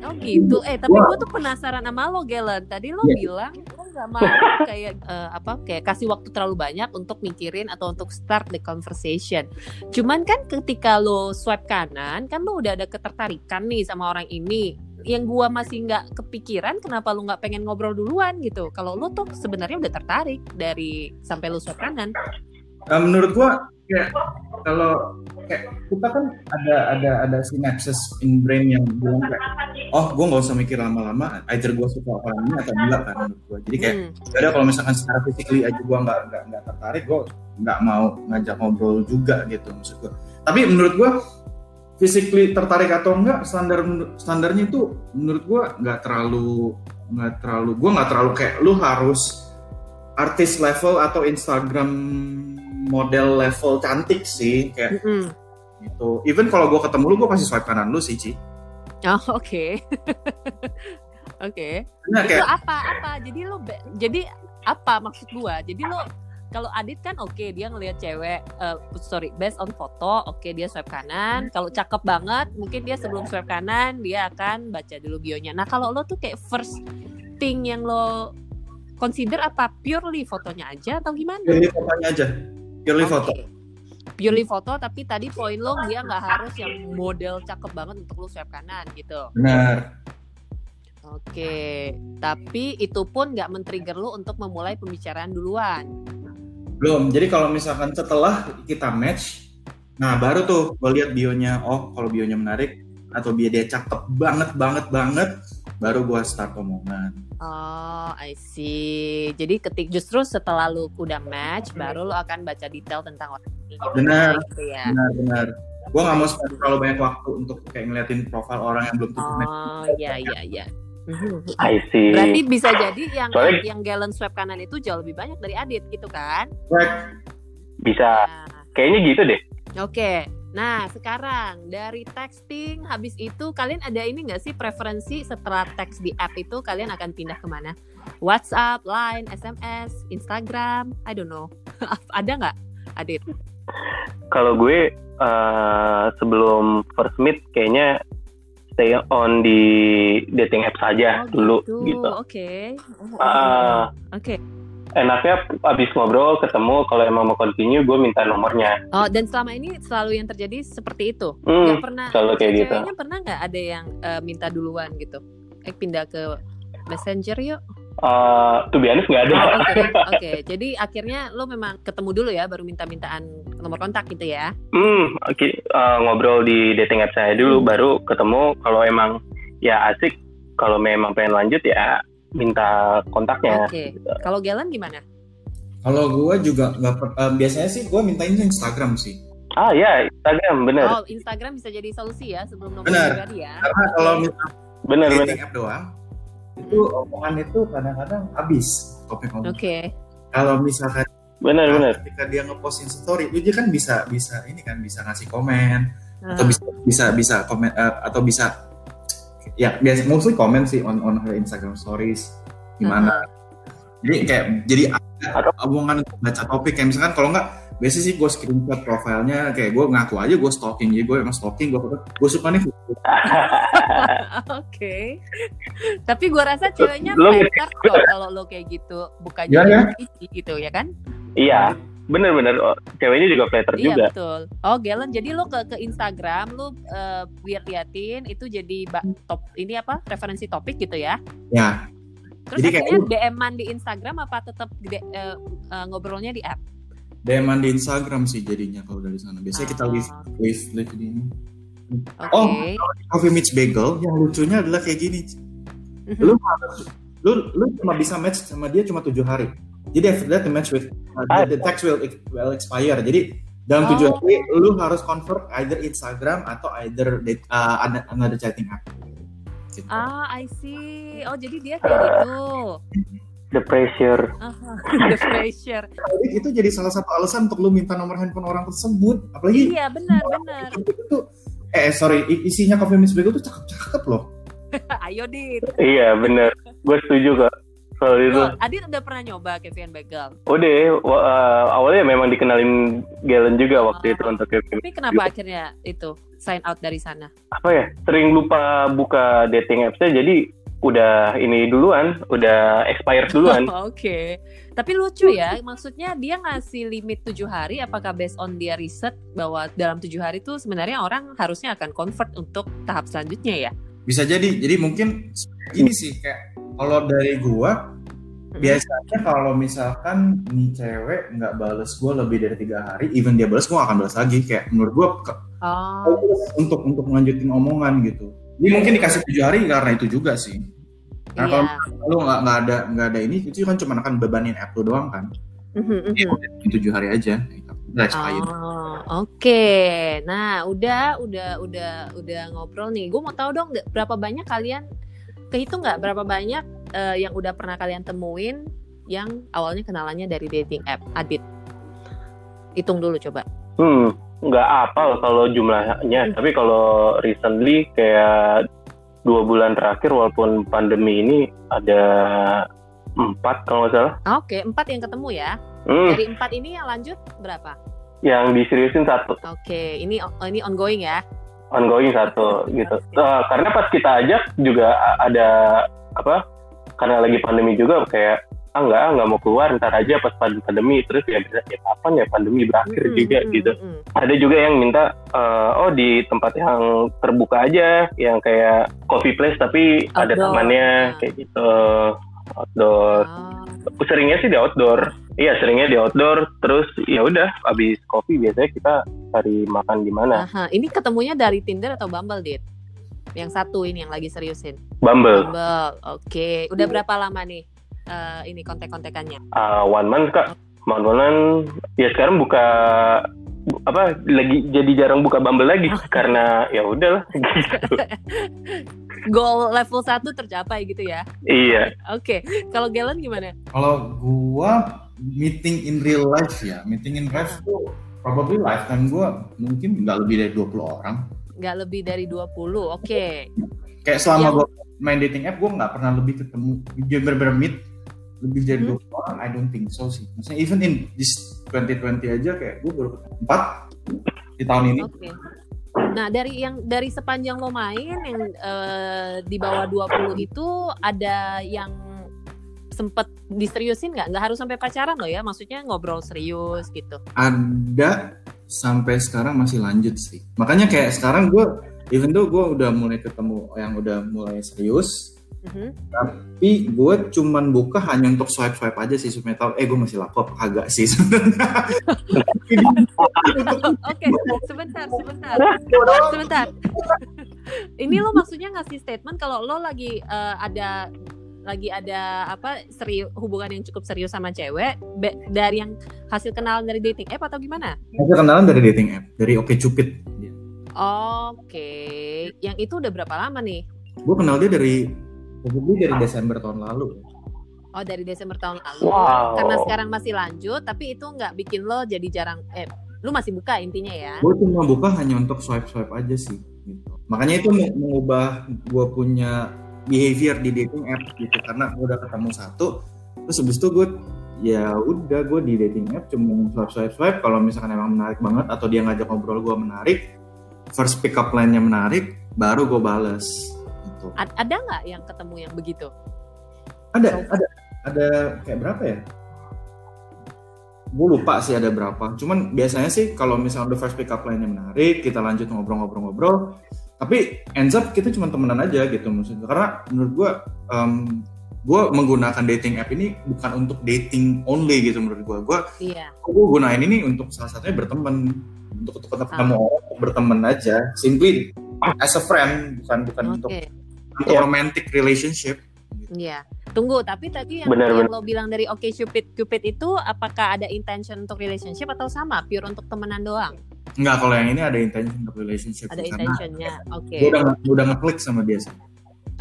Oh gitu. Eh tapi gue tuh penasaran sama lo Galen. Tadi lo yeah. bilang lo gak mau kayak uh, apa kayak kasih waktu terlalu banyak untuk mikirin atau untuk start the conversation. Cuman kan ketika lo swipe kanan kan lo udah ada ketertarikan nih sama orang ini yang gua masih nggak kepikiran kenapa lu nggak pengen ngobrol duluan gitu kalau lu tuh sebenarnya udah tertarik dari sampai lu swipe kanan uh, menurut gua kayak kalau kayak kita kan ada ada ada synapses in brain yang bilang kayak oh gue nggak usah mikir lama-lama either gue suka orang ini atau enggak kan menurut gue jadi kayak hmm. ada kalau misalkan secara physically aja gue nggak nggak nggak tertarik gue nggak mau ngajak ngobrol juga gitu maksud gue tapi menurut gue physically tertarik atau enggak standar standarnya itu menurut gue nggak terlalu nggak terlalu gue nggak terlalu kayak lu harus artis level atau Instagram model level cantik sih kayak mm -hmm. gitu. Even kalau gue ketemu lu, gue pasti swipe kanan lu sih, Ci. Oh, oke. Okay. oke. Okay. Nah, kayak... Itu apa apa? Jadi lu jadi apa maksud gue? Jadi lu kalau Adit kan oke okay, dia ngelihat cewek uh, sorry based on foto oke okay, dia swipe kanan kalau cakep banget mungkin dia sebelum swipe kanan dia akan baca dulu bionya nah kalau lo tuh kayak first thing yang lo consider apa purely fotonya aja atau gimana purely fotonya aja purely okay. foto purely foto tapi tadi poin lo dia nggak harus yang model cakep banget untuk lo swipe kanan gitu. Benar. Oke tapi itu pun nggak men-trigger lo untuk memulai pembicaraan duluan. Belum. Jadi kalau misalkan setelah kita match nah baru tuh gue lihat bionya oh kalau bionya menarik atau bio dia cakep banget banget banget baru gue start omongan. Oh, I see. Jadi ketik justru setelah lu udah match, baru lu akan baca detail tentang orang ini. Benar, gitu ya. benar, benar. Gue nggak mau spend terlalu banyak waktu untuk kayak ngeliatin profil orang yang belum tentu Oh, iya, iya, iya. I see. Berarti bisa jadi yang Soalnya, yang gallon swab kanan itu jauh lebih banyak dari Adit gitu kan? Bisa. Nah. Kayaknya gitu deh. Oke. Okay. Nah, sekarang dari texting habis itu kalian ada ini nggak sih preferensi setelah teks di app itu kalian akan pindah ke mana? WhatsApp, Line, SMS, Instagram, I don't know. ada nggak, Adit? Kalau gue uh, sebelum first meet kayaknya stay on di dating app saja oh, dulu gitu. gitu. Oke. Okay. Uh, Oke. Okay enaknya abis ngobrol ketemu kalau emang mau continue gue minta nomornya oh dan selama ini selalu yang terjadi seperti itu hmm, gak pernah selalu kayak gitu pernah nggak ada yang uh, minta duluan gitu eh pindah ke messenger yuk Uh, tuh biasa nggak ada. Oke, oh, oke. Okay, okay. Jadi akhirnya lo memang ketemu dulu ya, baru minta-mintaan nomor kontak gitu ya? Hmm, okay. uh, ngobrol di dating app saya dulu, hmm. baru ketemu. Kalau emang ya asik, kalau memang pengen lanjut ya minta kontaknya. Oke. Okay. Gitu. Kalau Galan gimana? Kalau gue juga nggak uh, biasanya sih gue mintain Instagram sih. Ah ya Instagram bener. Oh Instagram bisa jadi solusi ya sebelum nomor pribadi ya. Karena kalau misalnya bener bener. app doang itu omongan itu kadang-kadang habis topik. Oke. Okay. Kalau misalkan benar nah, benar ketika dia ngeposting story itu dia kan bisa bisa ini kan bisa ngasih komen uh. atau bisa bisa bisa komen uh, atau bisa ya biasa mostly komen sih on on her Instagram stories gimana uh. jadi kayak jadi ada omongan untuk baca topik kayak misalkan kalau nggak biasa sih gue screenshot profilnya kayak gue ngaku aja gue stalking jadi gue emang stalking gue gue suka nih Oke. Tapi gue rasa ceweknya pintar kok kalau lo kayak gitu bukan ya, ya. gitu ya kan? Iya, bener-bener oh, ceweknya juga flatter iya, juga. betul. Oh, Galen, jadi lo ke ke Instagram, lo uh, lihat liatin itu jadi top ini apa referensi topik gitu ya? Ya. Terus jadi akhirnya kayak... DM-an di Instagram apa tetap uh, uh, ngobrolnya di app? DM-an di Instagram sih jadinya kalau dari sana. Biasanya oh. kita live live live di ini. Okay. Oh, Coffee Meets Bagel yang lucunya adalah kayak gini. Mm-hmm. Lu lu lu cuma bisa match sama dia cuma tujuh hari. Jadi after that the match with uh, the, the text will will expire. Jadi dalam tujuh oh. hari lu harus convert either Instagram atau either uh, another chatting app. Gitu. Ah, I see. Oh, jadi dia kayak gitu. The pressure. Uh-huh. The pressure. Jadi itu jadi salah satu alasan untuk lu minta nomor handphone orang tersebut. Apalagi Iya, benar, benar. Itu, eh sorry, isinya Coffee Miss Bagel tuh cakep-cakep loh. Ayo, Dit. Iya, benar. Gue setuju, Kak soal itu. Adit udah pernah nyoba Kevin Bagel? Udah, uh, awalnya memang dikenalin Galen juga waktu oh. itu untuk Kevin. Tapi kenapa akhirnya itu sign out dari sana? Apa ya? Sering lupa buka dating apps-nya jadi udah ini duluan, udah expired duluan. Oke. okay. Tapi lucu ya, maksudnya dia ngasih limit tujuh hari. Apakah based on dia riset bahwa dalam tujuh hari itu sebenarnya orang harusnya akan convert untuk tahap selanjutnya ya? Bisa jadi. Jadi mungkin ini sih kayak kalau dari gua biasanya kalau misalkan nih cewek nggak bales gue lebih dari tiga hari even dia bales gue gak akan balas lagi kayak menurut gue ke, oh. untuk untuk melanjutin omongan gitu ini mungkin dikasih tujuh hari karena itu juga sih nah yeah. kalau lu nggak nggak ada nggak ada ini itu kan cuma akan bebanin app lu doang kan mm-hmm. ya, tujuh hari aja Oh, oke. Okay. Nah, udah, udah, udah, udah ngobrol nih. Gue mau tahu dong, berapa banyak kalian kehitung nggak berapa banyak uh, yang udah pernah kalian temuin yang awalnya kenalannya dari dating app Adit hitung dulu coba hmm nggak apa kalau jumlahnya hmm. tapi kalau recently kayak dua bulan terakhir walaupun pandemi ini ada empat kalau nggak salah oke okay, empat yang ketemu ya hmm. dari empat ini yang lanjut berapa yang diseriusin satu oke okay. ini ini ongoing ya ongoing satu gitu. Uh, karena pas kita ajak juga ada apa? Karena lagi pandemi juga kayak ah nggak ah, nggak mau keluar ntar aja pas pandemi terus ya bisa ya kapan ya pandemi berakhir mm -hmm, juga gitu mm -hmm. ada juga yang minta uh, oh di tempat yang terbuka aja yang kayak coffee place tapi outdoor. ada tamannya nah. kayak gitu outdoor oh. seringnya sih di outdoor Iya seringnya di outdoor terus ya udah habis kopi biasanya kita cari makan di mana. Ini ketemunya dari Tinder atau Bumble, Dit? Yang satu ini yang lagi seriusin. Bumble. Bumble. Oke. Okay. Udah berapa lama nih uh, ini kontek-kontekannya? Uh, one month kak. One month ya sekarang buka apa lagi jadi jarang buka Bumble lagi karena ya udahlah gitu. Goal level 1 tercapai gitu ya. Iya. Oke, okay. kalau Galen gimana? Kalau gua meeting in real life ya meeting in life tuh probably lifetime gue mungkin nggak lebih dari 20 orang nggak lebih dari 20 oke okay. kayak selama yang... gue main dating app gue nggak pernah lebih ketemu dia bener-bener meet lebih dari hmm. 20 orang I don't think so sih maksudnya even in this 2020 aja kayak gue baru ketemu 4 di tahun ini okay. Nah, dari yang dari sepanjang lo main yang uh, di bawah 20 itu ada yang sempet diseriusin nggak? Nggak harus sampai pacaran loh ya, maksudnya ngobrol serius gitu. Ada sampai sekarang masih lanjut sih. Makanya kayak sekarang gue, even though gue udah mulai ketemu yang udah mulai serius, Mm-hmm. Tapi gue cuman buka hanya untuk swipe swipe aja sih supaya tahu eh gue masih laku apa kagak sih sebenarnya. Oke, sebentar, sebentar. sebentar. ini lo maksudnya ngasih statement kalau lo lagi uh, ada lagi ada apa serius hubungan yang cukup serius sama cewek be, dari yang hasil kenalan dari dating app atau gimana? Hasil kenalan dari dating app dari Oke Cupid. Oke, yang itu udah berapa lama nih? Gue kenal dia dari gue dari Desember tahun lalu. Oh dari Desember tahun lalu. Wow. Karena sekarang masih lanjut, tapi itu nggak bikin lo jadi jarang. Eh, lu masih buka intinya ya? Gue cuma buka hanya untuk swipe swipe aja sih. Gitu. Makanya itu mengubah gue punya behavior di dating app gitu karena gue udah ketemu satu terus habis itu gue ya udah gue di dating app cuma swipe swipe swipe kalau misalkan emang menarik banget atau dia ngajak ngobrol gue menarik first pick up line-nya menarik baru gue bales. Gitu. ada nggak yang ketemu yang begitu? Ada so, ada. Ada kayak berapa ya? Gue lupa sih ada berapa. Cuman biasanya sih kalau misalnya the first pick up line-nya menarik kita lanjut ngobrol-ngobrol-ngobrol. Tapi ends up kita cuma temenan aja gitu maksudnya. Karena menurut gue um, gue menggunakan dating app ini bukan untuk dating only gitu menurut gue gue iya. gue gunain ini untuk salah satunya berteman untuk untuk ketemu ah. orang berteman aja simply as a friend bukan bukan okay. untuk untuk romantic relationship Iya. Tunggu, tapi tadi yang, bener, yang bener. lo bilang dari Oke okay, Cupid Cupid itu apakah ada intention untuk relationship atau sama pure untuk temenan doang? Enggak, kalau yang ini ada intention untuk relationship. Ada intentionnya, oke. Okay. Gue udah, udah ngeklik sama dia sih.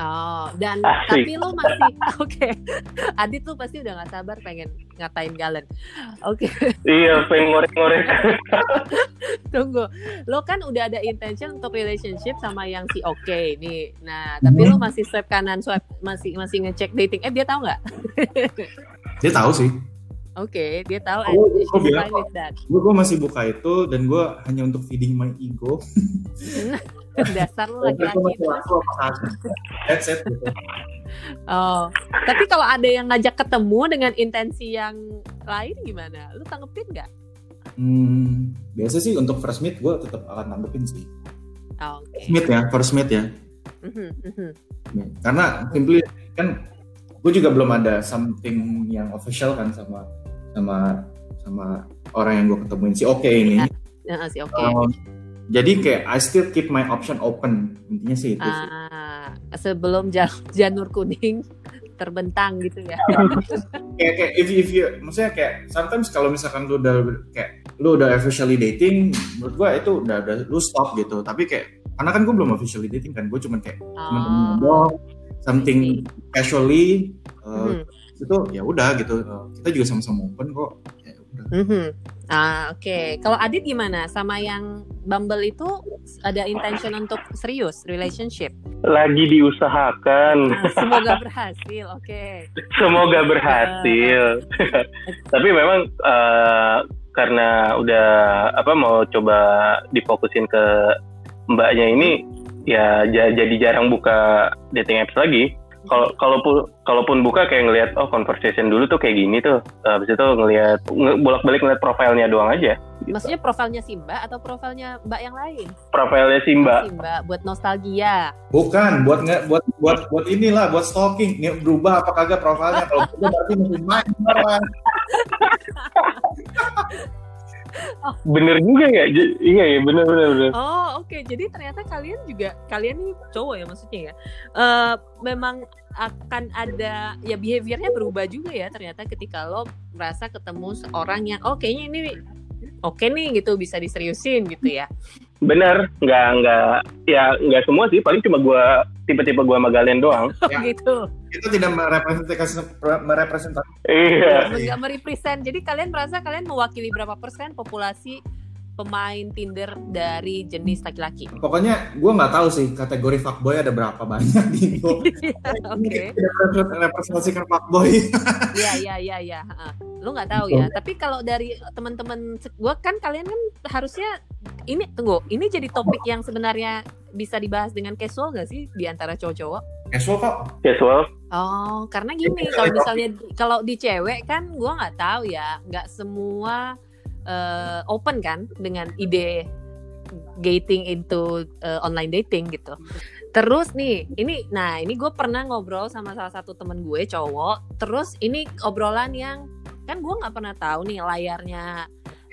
Oh, dan Asik. tapi lo masih oke. Okay. Adit tuh pasti udah gak sabar pengen ngatain Galen. Oke. Okay. Iya, pengen ngorek-ngorek. Tunggu. Lo kan udah ada intention untuk relationship sama yang si oke okay nih. Nah, tapi hmm. lo masih swipe kanan, swipe masih masih ngecek dating Eh, dia tahu nggak? dia tahu sih. Oke, okay, dia tahu. Oh, gue bilang, gue, gue masih buka itu dan gue hanya untuk feeding my ego. Dasar lu laki-laki terus. Headset gitu. Oh, tapi kalau ada yang ngajak ketemu dengan intensi yang lain gimana? Lu tanggepin nggak? Hmm, biasa sih untuk first meet gue tetap akan tanggepin sih. Oh, okay. Meet ya, first meet ya. Mm-hmm, mm-hmm. Karena simply kan gue juga belum ada something yang official kan sama sama sama orang yang gue ketemuin si Oke okay ini. Ya, si Oke. Okay. Um, jadi kayak I still keep my option open intinya sih itu. Sih. Ah, sebelum janur kuning terbentang gitu ya. kayak kayak if, if you maksudnya kayak sometimes kalau misalkan lu udah kayak lu udah officially dating, menurut gue itu udah udah lu stop gitu. Tapi kayak karena kan gue belum officially dating kan, gue cuma kayak oh. teman-teman ngobrol, something casually. Uh, hmm itu ya udah gitu kita juga sama-sama open kok ya Mm -hmm. Ah oke. Okay. Kalau Adit gimana? Sama yang Bumble itu ada intention untuk serius relationship? Lagi diusahakan. Ah, semoga berhasil. Oke. Okay. Semoga berhasil. Uh, Tapi memang uh, karena udah apa mau coba difokusin ke mbaknya ini ya jadi jarang buka dating apps lagi kalau kalaupun kalaupun buka kayak ngelihat oh conversation dulu tuh kayak gini tuh. Habis itu ngelihat bolak-balik ngeliat profilnya doang aja. Gitu. maksudnya profilnya Simba atau profilnya Mbak yang lain? Profilnya Simba Simba buat nostalgia. Bukan buat nggak buat buat buat inilah buat stalking. Ini berubah apa kagak profilnya? Kalau berubah berarti masih main oh. Bener juga ya, iya ya bener bener bener. Oh oke, okay. jadi ternyata kalian juga kalian nih cowok ya maksudnya ya, uh, memang akan ada ya behaviornya berubah juga ya ternyata ketika lo merasa ketemu seorang yang oh kayaknya ini oke okay nih gitu bisa diseriusin gitu ya. Bener, nggak nggak ya nggak semua sih, paling cuma gue tipe-tipe gue sama Galen doang. Oh, ya. gitu. Itu tidak merepresentasi merepresentasi. Iya. Nggak merepresent. Jadi kalian merasa kalian mewakili berapa persen populasi pemain Tinder dari jenis laki-laki? Pokoknya gue nggak tahu sih kategori fuckboy ada berapa banyak di Oke. Representasikan fuckboy. Iya iya iya iya. Lu nggak tahu ya. Tapi kalau dari teman-teman gue kan kalian kan harusnya ini tunggu ini jadi topik yang sebenarnya bisa dibahas dengan casual gak sih di antara cowok-cowok? Casual kok. Casual. Oh, karena gini kalau misalnya kalau di cewek kan gue nggak tahu ya, nggak semua uh, open kan dengan ide gating into uh, online dating gitu. Terus nih, ini nah ini gue pernah ngobrol sama salah satu temen gue cowok. Terus ini obrolan yang kan gue nggak pernah tahu nih layarnya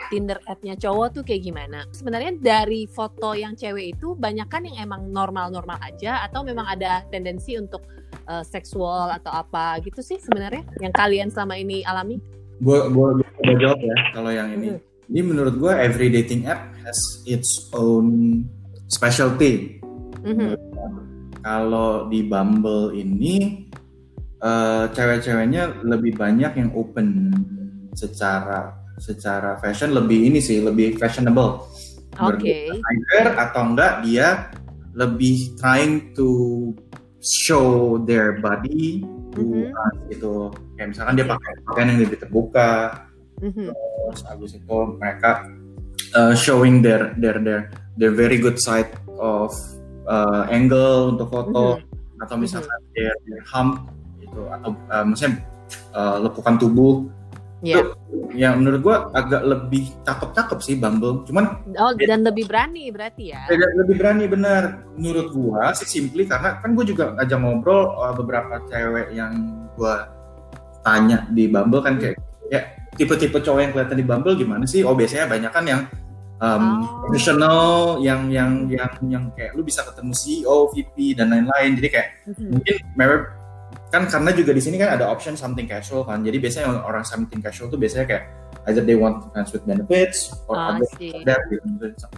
Tinder ad-nya cowok tuh kayak gimana? Sebenarnya dari foto yang cewek itu banyak kan yang emang normal-normal aja atau memang ada tendensi untuk uh, seksual atau apa gitu sih sebenarnya yang kalian selama ini alami? Gue gue jawab ya kalau yang ini. Mm-hmm. Ini menurut gue every dating app has its own specialty. Mm-hmm. Kalau di Bumble ini uh, cewek-ceweknya lebih banyak yang open secara secara fashion lebih ini sih lebih fashionable. Oke. Okay. atau enggak dia lebih trying to show their body to mm -hmm. gitu. Kayak misalkan dia pakai pakaian yang lebih terbuka. Mm -hmm. Terus habis itu mereka uh, showing their their their their very good side of uh, angle untuk foto mm -hmm. atau misalkan mm -hmm. their, their hump itu atau uh, maksudnya uh, lepukan tubuh Yeah. Yang menurut gue agak lebih cakep-cakep sih Bumble. Cuman oh dan lebih berani berarti ya. Lebih berani bener menurut gue sih simply karena kan gue juga ngajak ngobrol uh, beberapa cewek yang gue tanya di Bumble kan kayak ya tipe-tipe cowok yang kelihatan di Bumble gimana sih? Oh biasanya banyak kan yang um, oh. profesional yang yang yang yang kayak lu bisa ketemu CEO, VP dan lain-lain. Jadi kayak mm-hmm. mungkin kan karena juga di sini kan ada option something casual kan jadi biasanya orang something casual tuh biasanya kayak either they want friends with benefits or oh, other that gitu.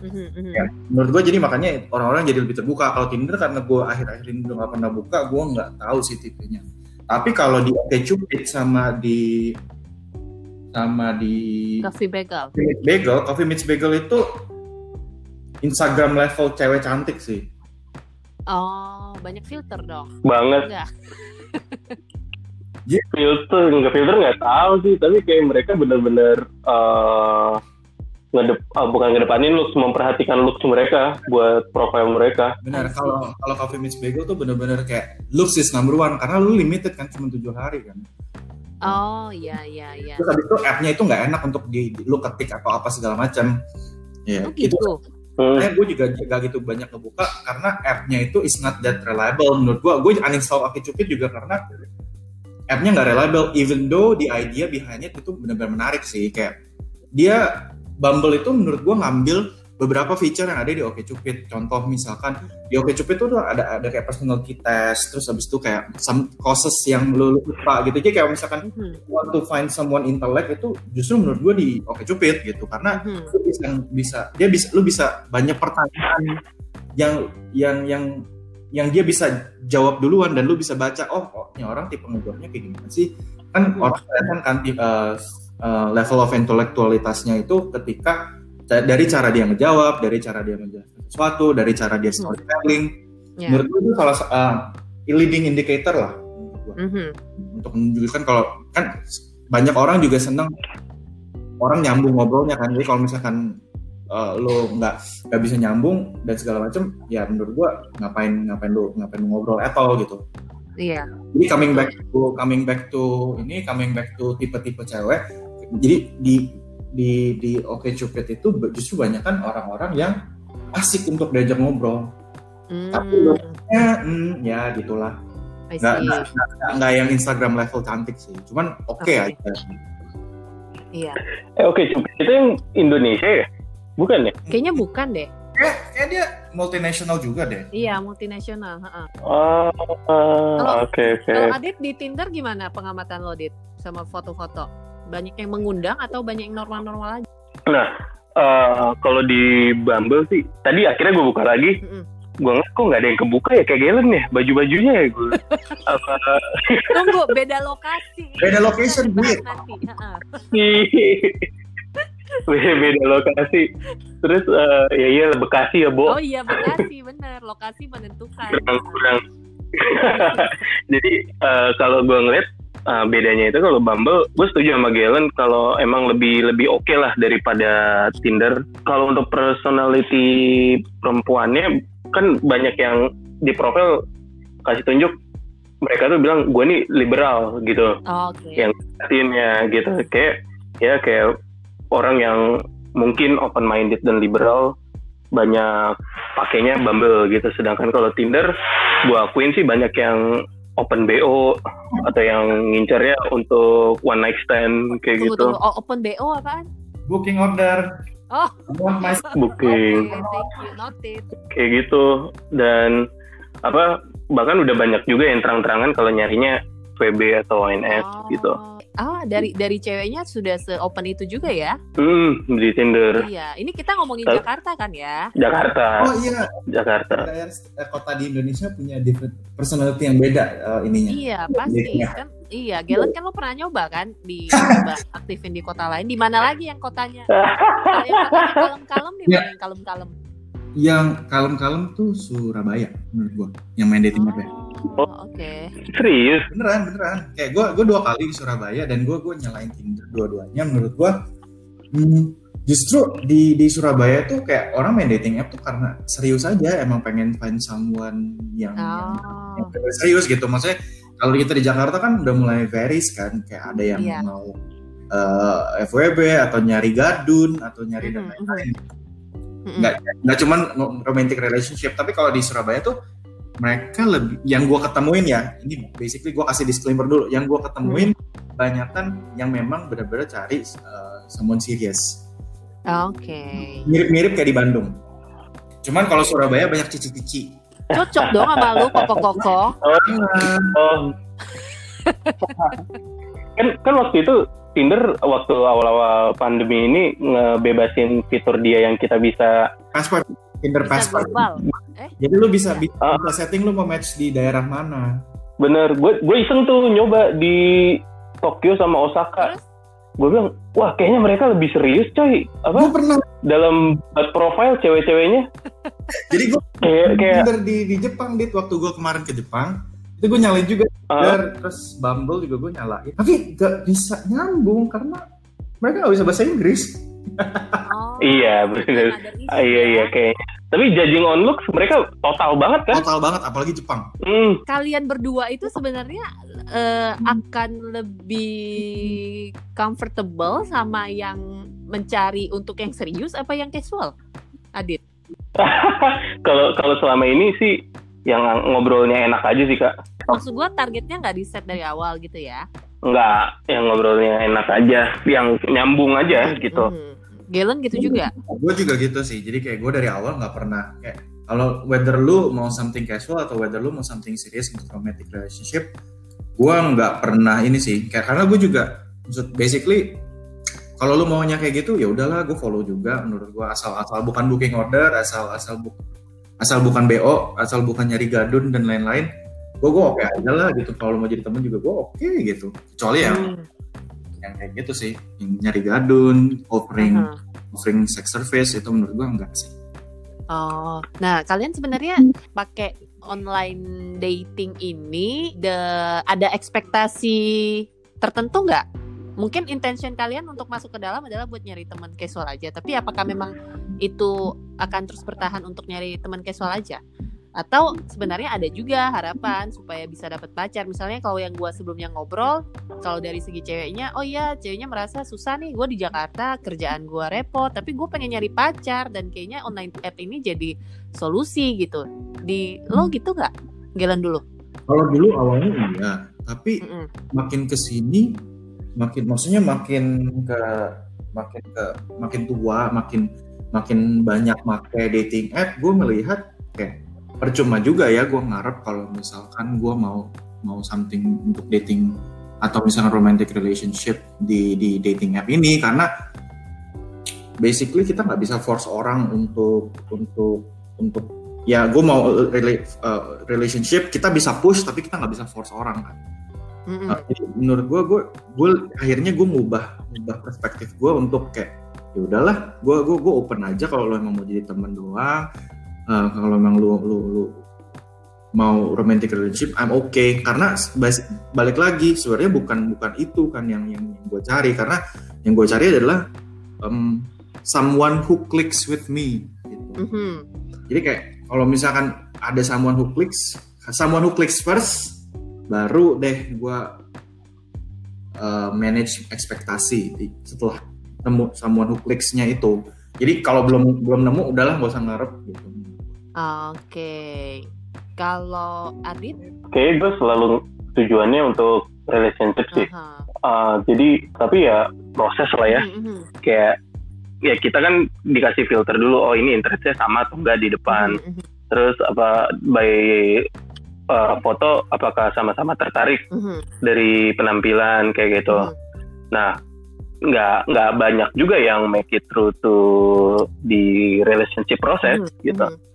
Mm-hmm, ya, menurut gue jadi makanya orang-orang jadi lebih terbuka kalau Tinder karena gue akhir-akhir ini udah gak pernah buka gue nggak tahu sih tipenya tapi kalau di OkCupid sama di sama di Coffee Bagel Coffee Meets Bagel Coffee Meets Bagel itu Instagram level cewek cantik sih Oh, banyak filter dong. Banget. Enggak. Filter nggak filter nggak tahu sih tapi kayak mereka bener-bener uh, ngedep uh, bukan ngedepanin looks memperhatikan looks mereka buat profile mereka. Benar kalau kalau Coffee Meets Bagel tuh bener-bener kayak looks is number one karena lu limited kan cuma tujuh hari kan. Oh iya iya iya. Terus habis itu app-nya itu nggak enak untuk di, di lu ketik atau apa segala macam. Ya oh, gitu. itu Hmm. gue juga gak gitu banyak ngebuka karena app-nya itu is not that reliable menurut gue. Gue uninstall Cupid juga karena app-nya nggak reliable. Even though the idea behind it itu benar-benar menarik sih. Kayak dia Bumble itu menurut gue ngambil beberapa feature yang ada di OkCupid. Contoh misalkan di OkCupid itu ada ada kayak personality test, terus habis itu kayak some causes yang lu lupa gitu. Jadi kayak misalkan mm-hmm. want to find someone intellect itu justru menurut gue di OkCupid gitu karena mm-hmm. lu bisa bisa dia bisa lu bisa banyak pertanyaan yang yang yang yang dia bisa jawab duluan dan lu bisa baca oh, oh ini orang tipe ngejawabnya kayak gimana sih kan mm-hmm. orang kelihatan kan uh, uh, level of intelektualitasnya itu ketika dari cara dia ngejawab, dari cara dia menjelaskan sesuatu, dari cara dia hmm. storytelling. Yeah. Menurut gue itu salah uh, leading indicator lah mm-hmm. untuk menunjukkan kalau kan banyak orang juga seneng orang nyambung ngobrolnya kan. Jadi kalau misalkan uh, lo nggak nggak bisa nyambung dan segala macam, ya menurut gue ngapain ngapain lo ngapain ngobrol atau gitu. Iya. Yeah. Jadi coming back to coming back to ini coming back to tipe-tipe cewek. Jadi di di di Oke Cupid itu justru banyak kan orang-orang yang asik untuk diajak ngobrol. Mm. Tapi looknya, hmm, ya gitulah. Nggak, nggak, nggak, nggak yang Instagram level cantik sih. Cuman oke okay okay. aja. Iya. Eh, oke, okay, Cupid itu yang Indonesia ya? Bukan ya? Kayaknya bukan deh. Kayak, kayak dia multinasional juga deh. Iya, multinasional. Oh, oke oke. Kalau Adit di Tinder gimana pengamatan lo, Dit? Sama foto-foto? Banyak yang mengundang atau banyak yang normal-normal aja? Nah, uh, kalau di Bumble sih, tadi akhirnya gue buka lagi. Mm -hmm. Gue ngeliat kok nggak ada yang kebuka ya kayak Galen ya baju-bajunya ya gue. Apa? Tunggu beda lokasi. Beda location gue. beda lokasi. Terus uh, ya iya Bekasi ya, Bo. Oh iya Bekasi bener lokasi menentukan. Kurang kurang. Jadi uh, kalau gue ngeliat uh, bedanya itu kalau Bumble gue setuju sama Galen kalau emang lebih lebih oke okay lah daripada Tinder. Kalau untuk personality perempuannya kan banyak yang di profil kasih tunjuk mereka tuh bilang gue nih liberal gitu. Oh, okay. yang latinnya gitu. Kayak ya kayak orang yang mungkin open minded dan liberal banyak pakainya Bumble gitu. Sedangkan kalau Tinder gue akuin sih banyak yang open BO atau yang ngincernya untuk one night stand kayak tunggu, gitu. Tunggu. Oh, open BO apaan? booking order. Oh, booking. Okay, thank you, noted. Kayak gitu dan apa bahkan udah banyak juga yang terang-terangan kalau nyarinya VB atau ONS oh. gitu. Ah, dari dari ceweknya sudah se-open itu juga ya? Hmm, di Tinder. Iya, ini kita ngomongin T Jakarta kan ya? Jakarta. Oh iya, Jakarta. Eh, kota di Indonesia punya different personality yang beda uh, ininya. Iya, pasti kan. Iya, Galen kan lo pernah nyoba kan di coba aktifin di kota lain. Di mana lagi yang kotanya? yang kotanya kalem-kalem di mana yang kalem-kalem? Yang kalem-kalem tuh Surabaya menurut gua, yang main dating oh. ya. Oh, oke. Okay. Serius? Beneran, beneran. Kayak gue, gue dua kali di Surabaya dan gue, gue nyalain Tinder dua-duanya. Menurut gue, hmm, justru di di Surabaya tuh kayak orang main dating app tuh karena serius aja, emang pengen find someone yang, oh. yang, yang serius gitu. Maksudnya kalau kita di Jakarta kan udah mulai varies kan, kayak ada yang yeah. mau uh, eh, FWB atau nyari gadun atau nyari mm -hmm. dan lain-lain. Mm -hmm. Nggak, nggak cuman romantic relationship, tapi kalau di Surabaya tuh mereka lebih yang gue ketemuin ya ini basically gue kasih disclaimer dulu yang gue ketemuin hmm. banyakkan yang memang benar-benar cari uh, someone serious oke okay. mirip-mirip kayak di Bandung cuman kalau Surabaya banyak cici-cici cocok dong sama lu koko-koko oh, oh. kan kan waktu itu Tinder waktu awal-awal pandemi ini ngebebasin fitur dia yang kita bisa password Tinder password Eh? Jadi lu bisa, ya. bisa uh, setting lu mau match di daerah mana. Bener, gue gue iseng tuh nyoba di Tokyo sama Osaka. Gue bilang, wah kayaknya mereka lebih serius coy. Apa? Gue pernah. Dalam profile cewek-ceweknya. Jadi gue kayak, kayak... di, di Jepang, dit waktu gue kemarin ke Jepang, itu gue nyalain juga. Uh. Terus Bumble juga gue nyalain. Tapi gak bisa nyambung karena mereka gak bisa bahasa Inggris. Oh, iya benar. Ah, iya iya ya. kayak. Tapi judging on looks mereka total banget kan? Total banget, apalagi Jepang. Mm. Kalian berdua itu sebenarnya uh, akan lebih comfortable sama yang mencari untuk yang serius apa yang casual, Adit? Kalau kalau selama ini sih yang ngobrolnya enak aja sih kak. Maksud gue targetnya nggak di set dari awal gitu ya? Enggak, yang ngobrolnya enak aja, yang nyambung aja gitu. Hmm. Galen gitu juga? Gue juga gitu sih. Jadi kayak gue dari awal nggak pernah kayak kalau whether lu mau something casual atau whether lu mau something serious untuk romantic relationship, gue nggak pernah ini sih. Kayak karena gue juga maksud basically kalau lu maunya kayak gitu ya udahlah gue follow juga menurut gue asal asal bukan booking order asal asal bu asal bukan bo asal bukan nyari gadun dan lain-lain gue gue oke okay aja lah gitu. Kalau mau jadi temen juga gue oke okay, gitu. Kecuali yang hmm. yang kayak gitu sih yang nyari gadun offering -huh. offering sex service itu menurut gua enggak sih. Oh nah kalian sebenarnya pakai online dating ini the ada ekspektasi tertentu nggak mungkin intention kalian untuk masuk ke dalam adalah buat nyari teman casual aja. Tapi apakah memang itu akan terus bertahan untuk nyari teman casual aja? Atau sebenarnya ada juga harapan supaya bisa dapat pacar? Misalnya kalau yang gue sebelumnya ngobrol kalau dari segi ceweknya oh iya ceweknya merasa susah nih gue di Jakarta kerjaan gue repot tapi gue pengen nyari pacar dan kayaknya online app ini jadi solusi gitu. Di lo gitu nggak? Jalan dulu. Kalau dulu awalnya iya tapi mm -mm. makin ke sini makin maksudnya makin ke makin ke makin tua makin makin banyak pakai dating app gue melihat kayak percuma juga ya gue ngarep kalau misalkan gue mau mau something untuk dating atau misalnya romantic relationship di di dating app ini. Karena basically kita nggak bisa force orang untuk untuk untuk ya gue mau uh, relationship kita bisa push tapi kita nggak bisa force orang kan mm-hmm. jadi menurut gue gue gue akhirnya gue ngubah ngubah perspektif gue untuk kayak ya udahlah gue gue gue open aja kalau lo emang mau jadi teman doang uh, kalau memang lu lu lu mau romantic relationship I'm okay karena balik lagi sebenarnya bukan bukan itu kan yang yang, yang gue cari karena yang gue cari adalah um, someone who clicks with me gitu. Mm-hmm. Jadi kayak kalau misalkan ada someone who clicks, someone who clicks first, baru deh gue uh, manage ekspektasi setelah nemu someone who clicksnya itu. Jadi kalau belum belum nemu udahlah nggak usah ngarep gitu. Oke. Kalau Adit? Oke, gue selalu tujuannya untuk relationship sih. Uh -huh. uh, jadi tapi ya proses lah ya. Mm -hmm. Kayak ya kita kan dikasih filter dulu oh ini interestnya sama atau enggak di depan mm -hmm. terus apa by uh, foto apakah sama-sama tertarik mm -hmm. dari penampilan kayak gitu mm -hmm. nah nggak nggak banyak juga yang make it through to di relationship process mm -hmm. gitu mm -hmm.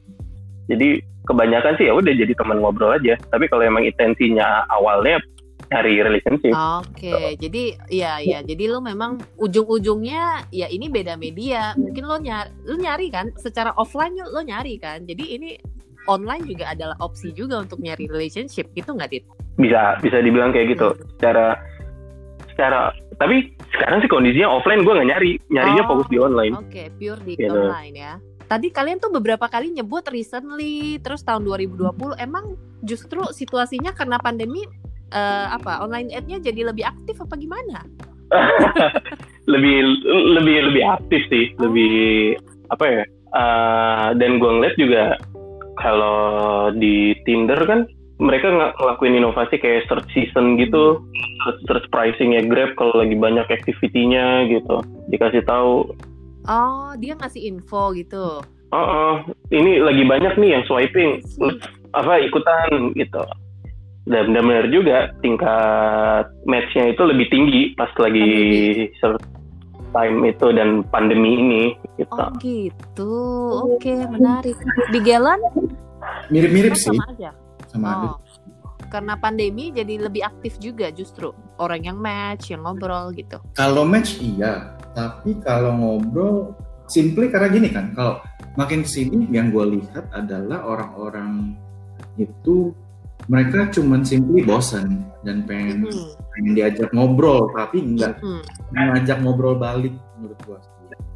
jadi kebanyakan sih ya udah jadi teman ngobrol aja tapi kalau emang intensinya awalnya cari relationship. Oke, okay. so. jadi ya ya, jadi lo memang ujung-ujungnya ya ini beda media. Mungkin lo nyari, lo nyari kan, secara offline lo nyari kan. Jadi ini online juga adalah opsi juga untuk nyari relationship, gitu nggak dit? Bisa, bisa dibilang kayak gitu. Hmm. Secara, secara, tapi sekarang sih kondisinya offline gue nggak nyari, nyarinya oh, fokus di online. Oke, okay, pure di gitu. online ya. Tadi kalian tuh beberapa kali nyebut recently, terus tahun 2020 emang justru situasinya karena pandemi uh, apa online ad-nya jadi lebih aktif apa gimana? lebih lebih lebih aktif sih, oh. lebih apa ya? Uh, dan gue ngeliat juga kalau di Tinder kan mereka nggak ngelakuin inovasi kayak search season gitu, search, search pricingnya Grab kalau lagi banyak activity-nya gitu, dikasih tahu. Oh, dia ngasih info gitu. Oh, uh, ini lagi banyak nih yang swiping, apa ikutan gitu. Dan benar-benar juga tingkat matchnya itu lebih tinggi pas lagi time itu dan pandemi ini gitu. Oh gitu, oke okay, menarik. Di Gelan mirip-mirip sih. Sama aja. Sama oh. aja. Karena pandemi jadi lebih aktif juga justru orang yang match, yang ngobrol gitu. Kalau match iya, tapi kalau ngobrol simply karena gini kan, kalau makin sini yang gue lihat adalah orang-orang itu mereka cuman simply bosen dan pengen mm-hmm. pengen diajak ngobrol tapi enggak mm-hmm. ngajak ngobrol balik menurut gua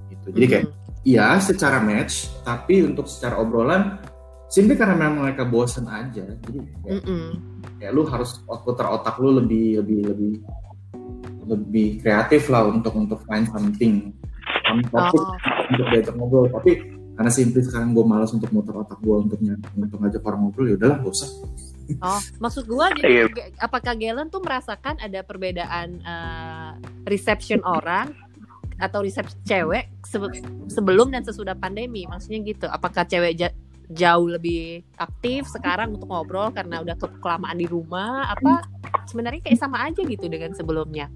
gitu jadi kayak mm-hmm. iya secara match tapi untuk secara obrolan simply karena memang mereka bosen aja jadi kayak, mm-hmm. ya lu harus putar otak lu lebih lebih lebih lebih kreatif lah untuk untuk find something on topic oh. untuk diajak ngobrol tapi karena simply sekarang gue malas untuk muter otak gue untuk untuk ngajak orang ngobrol ya udahlah gak usah Oh, maksud gua jadi iya. apakah Galen tuh merasakan ada perbedaan uh, reception orang atau reception cewek sebelum dan sesudah pandemi? Maksudnya gitu. Apakah cewek jauh lebih aktif sekarang untuk ngobrol karena udah kelamaan di rumah apa sebenarnya kayak sama aja gitu dengan sebelumnya?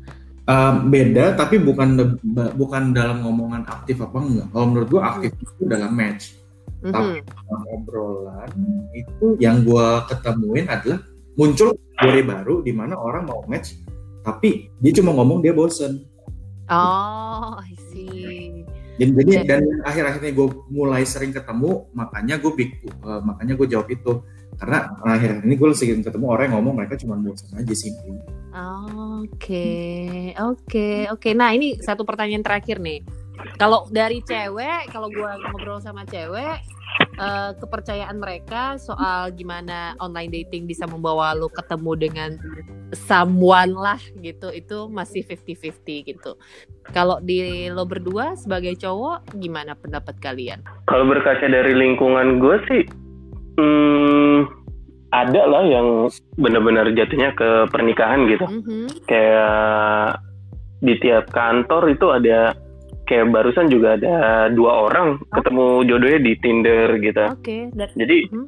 Uh, beda tapi bukan bukan dalam ngomongan aktif apa enggak. Kalau menurut gua aktif hmm. itu dalam match tapi mm-hmm. obrolan itu yang gue ketemuin adalah muncul teori baru di mana orang mau match tapi dia cuma ngomong dia bosen oh I see dan jadi yeah. dan akhir-akhirnya gue mulai sering ketemu makanya gue uh, makanya gue jawab itu karena akhir ini gue sering ketemu orang yang ngomong mereka cuma bosan aja sih Oke, oke, oke. Nah ini satu pertanyaan terakhir nih. Kalau dari cewek, kalau gue ngobrol sama cewek, uh, kepercayaan mereka soal gimana online dating bisa membawa lo ketemu dengan someone lah gitu itu masih 50-50 gitu. Kalau di lo berdua sebagai cowok gimana pendapat kalian? Kalau berkaca dari lingkungan gue sih hmm, ada lah yang benar-benar jatuhnya ke pernikahan gitu. Mm -hmm. Kayak di tiap kantor itu ada kayak barusan juga ada dua orang oh. ketemu jodohnya di Tinder gitu. Oke. Okay. Jadi hmm.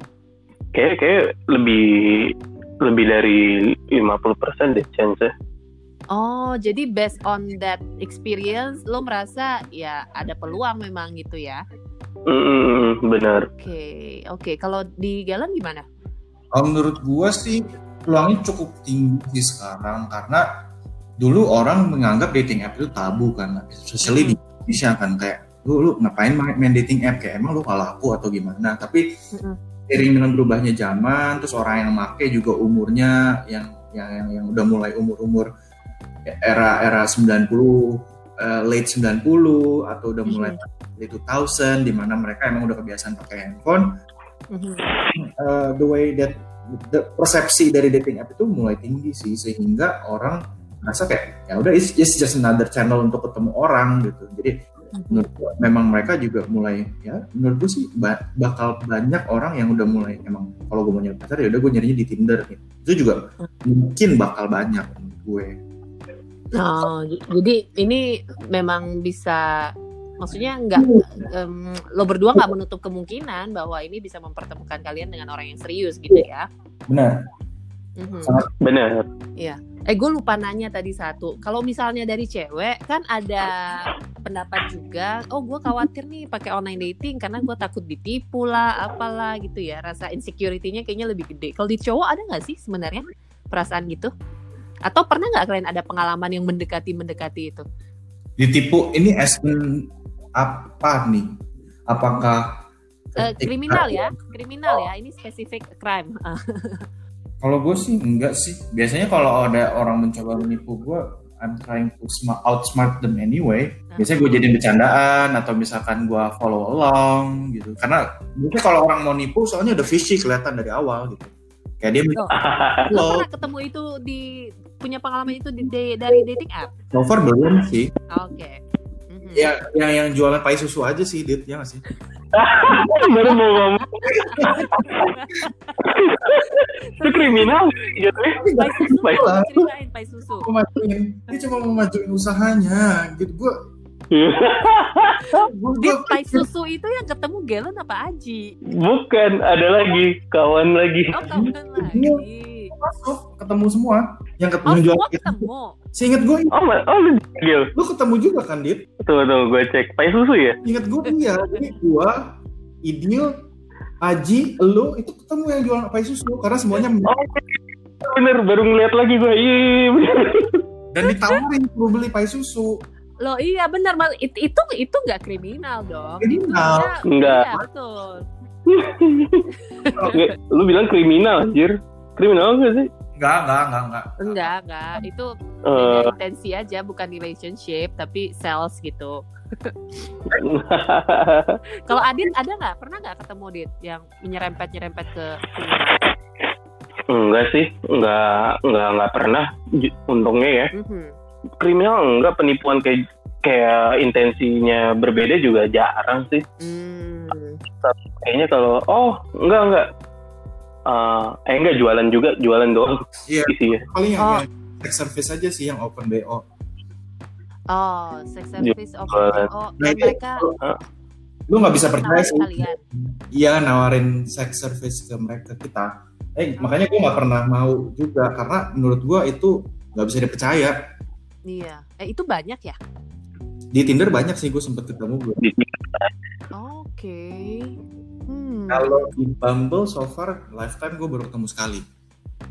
kayak kayak lebih lebih dari 50% deh chance -nya. Oh, jadi based on that experience, lo merasa ya ada peluang memang gitu ya? Mm, benar. Oke, okay. oke. Okay. Kalau di Galan gimana? Kalau menurut gua sih peluangnya cukup tinggi sekarang karena dulu orang menganggap dating app itu tabu kan, especially di bisa kan kayak lu lu ngapain main dating app kayak emang lu kalah aku atau gimana tapi seiring dengan berubahnya zaman terus orang yang make juga umurnya yang yang yang, yang udah mulai umur-umur era era 90 uh, late 90 atau udah mulai mm-hmm. late 2000 di mana mereka emang udah kebiasaan pakai handphone mm-hmm. uh, the way that the persepsi dari dating app itu mulai tinggi sih sehingga orang merasa kayak ya udah it's, it's just another channel untuk ketemu orang gitu. Jadi mhm. menurut gue, memang mereka juga mulai ya menurut gue sih bakal banyak orang yang udah mulai emang kalau gue mau nyari pacar ya udah gue nyarinya di Tinder gitu. itu juga mungkin bakal banyak menurut gue oh jadi ini memang bisa maksudnya nggak um, lo berdua nggak menutup kemungkinan bahwa ini bisa mempertemukan kalian dengan orang yang serius gitu ya? Benar. Mm-hmm. benar. Iya eh gue lupa nanya tadi satu. Kalau misalnya dari cewek kan ada pendapat juga oh gue khawatir nih pakai online dating karena gue takut ditipu lah apalah gitu ya. Rasa insecurity-nya kayaknya lebih gede. Kalau di cowok ada nggak sih sebenarnya perasaan gitu? Atau pernah nggak kalian ada pengalaman yang mendekati mendekati itu? Ditipu ini as apa nih? Apakah uh, kriminal ya kriminal ya. Ini spesifik crime Kalau gue sih enggak sih. Biasanya kalau ada orang mencoba menipu gue, I'm trying to smart, outsmart them anyway. Biasanya gue jadiin bercandaan atau misalkan gue follow along gitu. Karena mungkin kalau orang mau nipu soalnya udah fishy kelihatan dari awal gitu. Kayak dia oh. Lo pernah ketemu itu di punya pengalaman itu di, dari dating app? So far belum sih. Oke. Okay. Mm-hmm. Ya yang yang jualan pai susu aja sih, Dit, ya nggak sih? Baru mau ngomong. Itu kriminal gitu. Pai susu dia cuma mau majuin usahanya gitu. Gue Di pai susu itu yang ketemu Gelon apa Aji? Bukan, ada lagi. Kawan lagi. Oh, kawan lagi. Masuk, ketemu semua. Yang ketemu oh, jual ketemu. Seingat gue. Oh, oh lu Gil. Lu ketemu juga kan, Dit? Tuh, tuh, gue cek. Pai susu ya? Ingat gue iya. Jadi gue, Idil, Aji, lu itu ketemu yang jual pai susu karena semuanya oh, bener baru ngeliat lagi gue iya bener dan ditawarin perlu beli pai susu Loh iya benar mal itu itu itu nggak kriminal dong. Kriminal. Itu enggak. Iya, betul. lu bilang kriminal anjir. Kriminal enggak sih? Enggak, enggak, enggak, enggak. Enggak, enggak. Itu uh, intensi aja bukan relationship tapi sales gitu. Kalau Adit ada nggak? Pernah nggak ketemu Adit yang menyerempet nyerempet ke Enggak sih, enggak enggak enggak pernah untungnya ya. Mm -hmm kriminal enggak penipuan kayak kayak intensinya berbeda juga jarang sih. Hmm. Kayaknya kalau oh enggak enggak uh, eh enggak jualan juga jualan doang. Iya. Yeah. Paling yang, oh. sex service aja sih yang open BO. Oh, sex service open BO. Dan mereka lu nggak bisa percaya sih. Iya nawarin sex service ke mereka kita. Eh makanya gue nggak pernah mau juga karena menurut gue itu nggak bisa dipercaya Iya. Eh itu banyak ya? Di Tinder banyak sih gue sempet ketemu gue. Oke. Okay. Hmm. Kalau di Bumble so far lifetime gue baru ketemu sekali.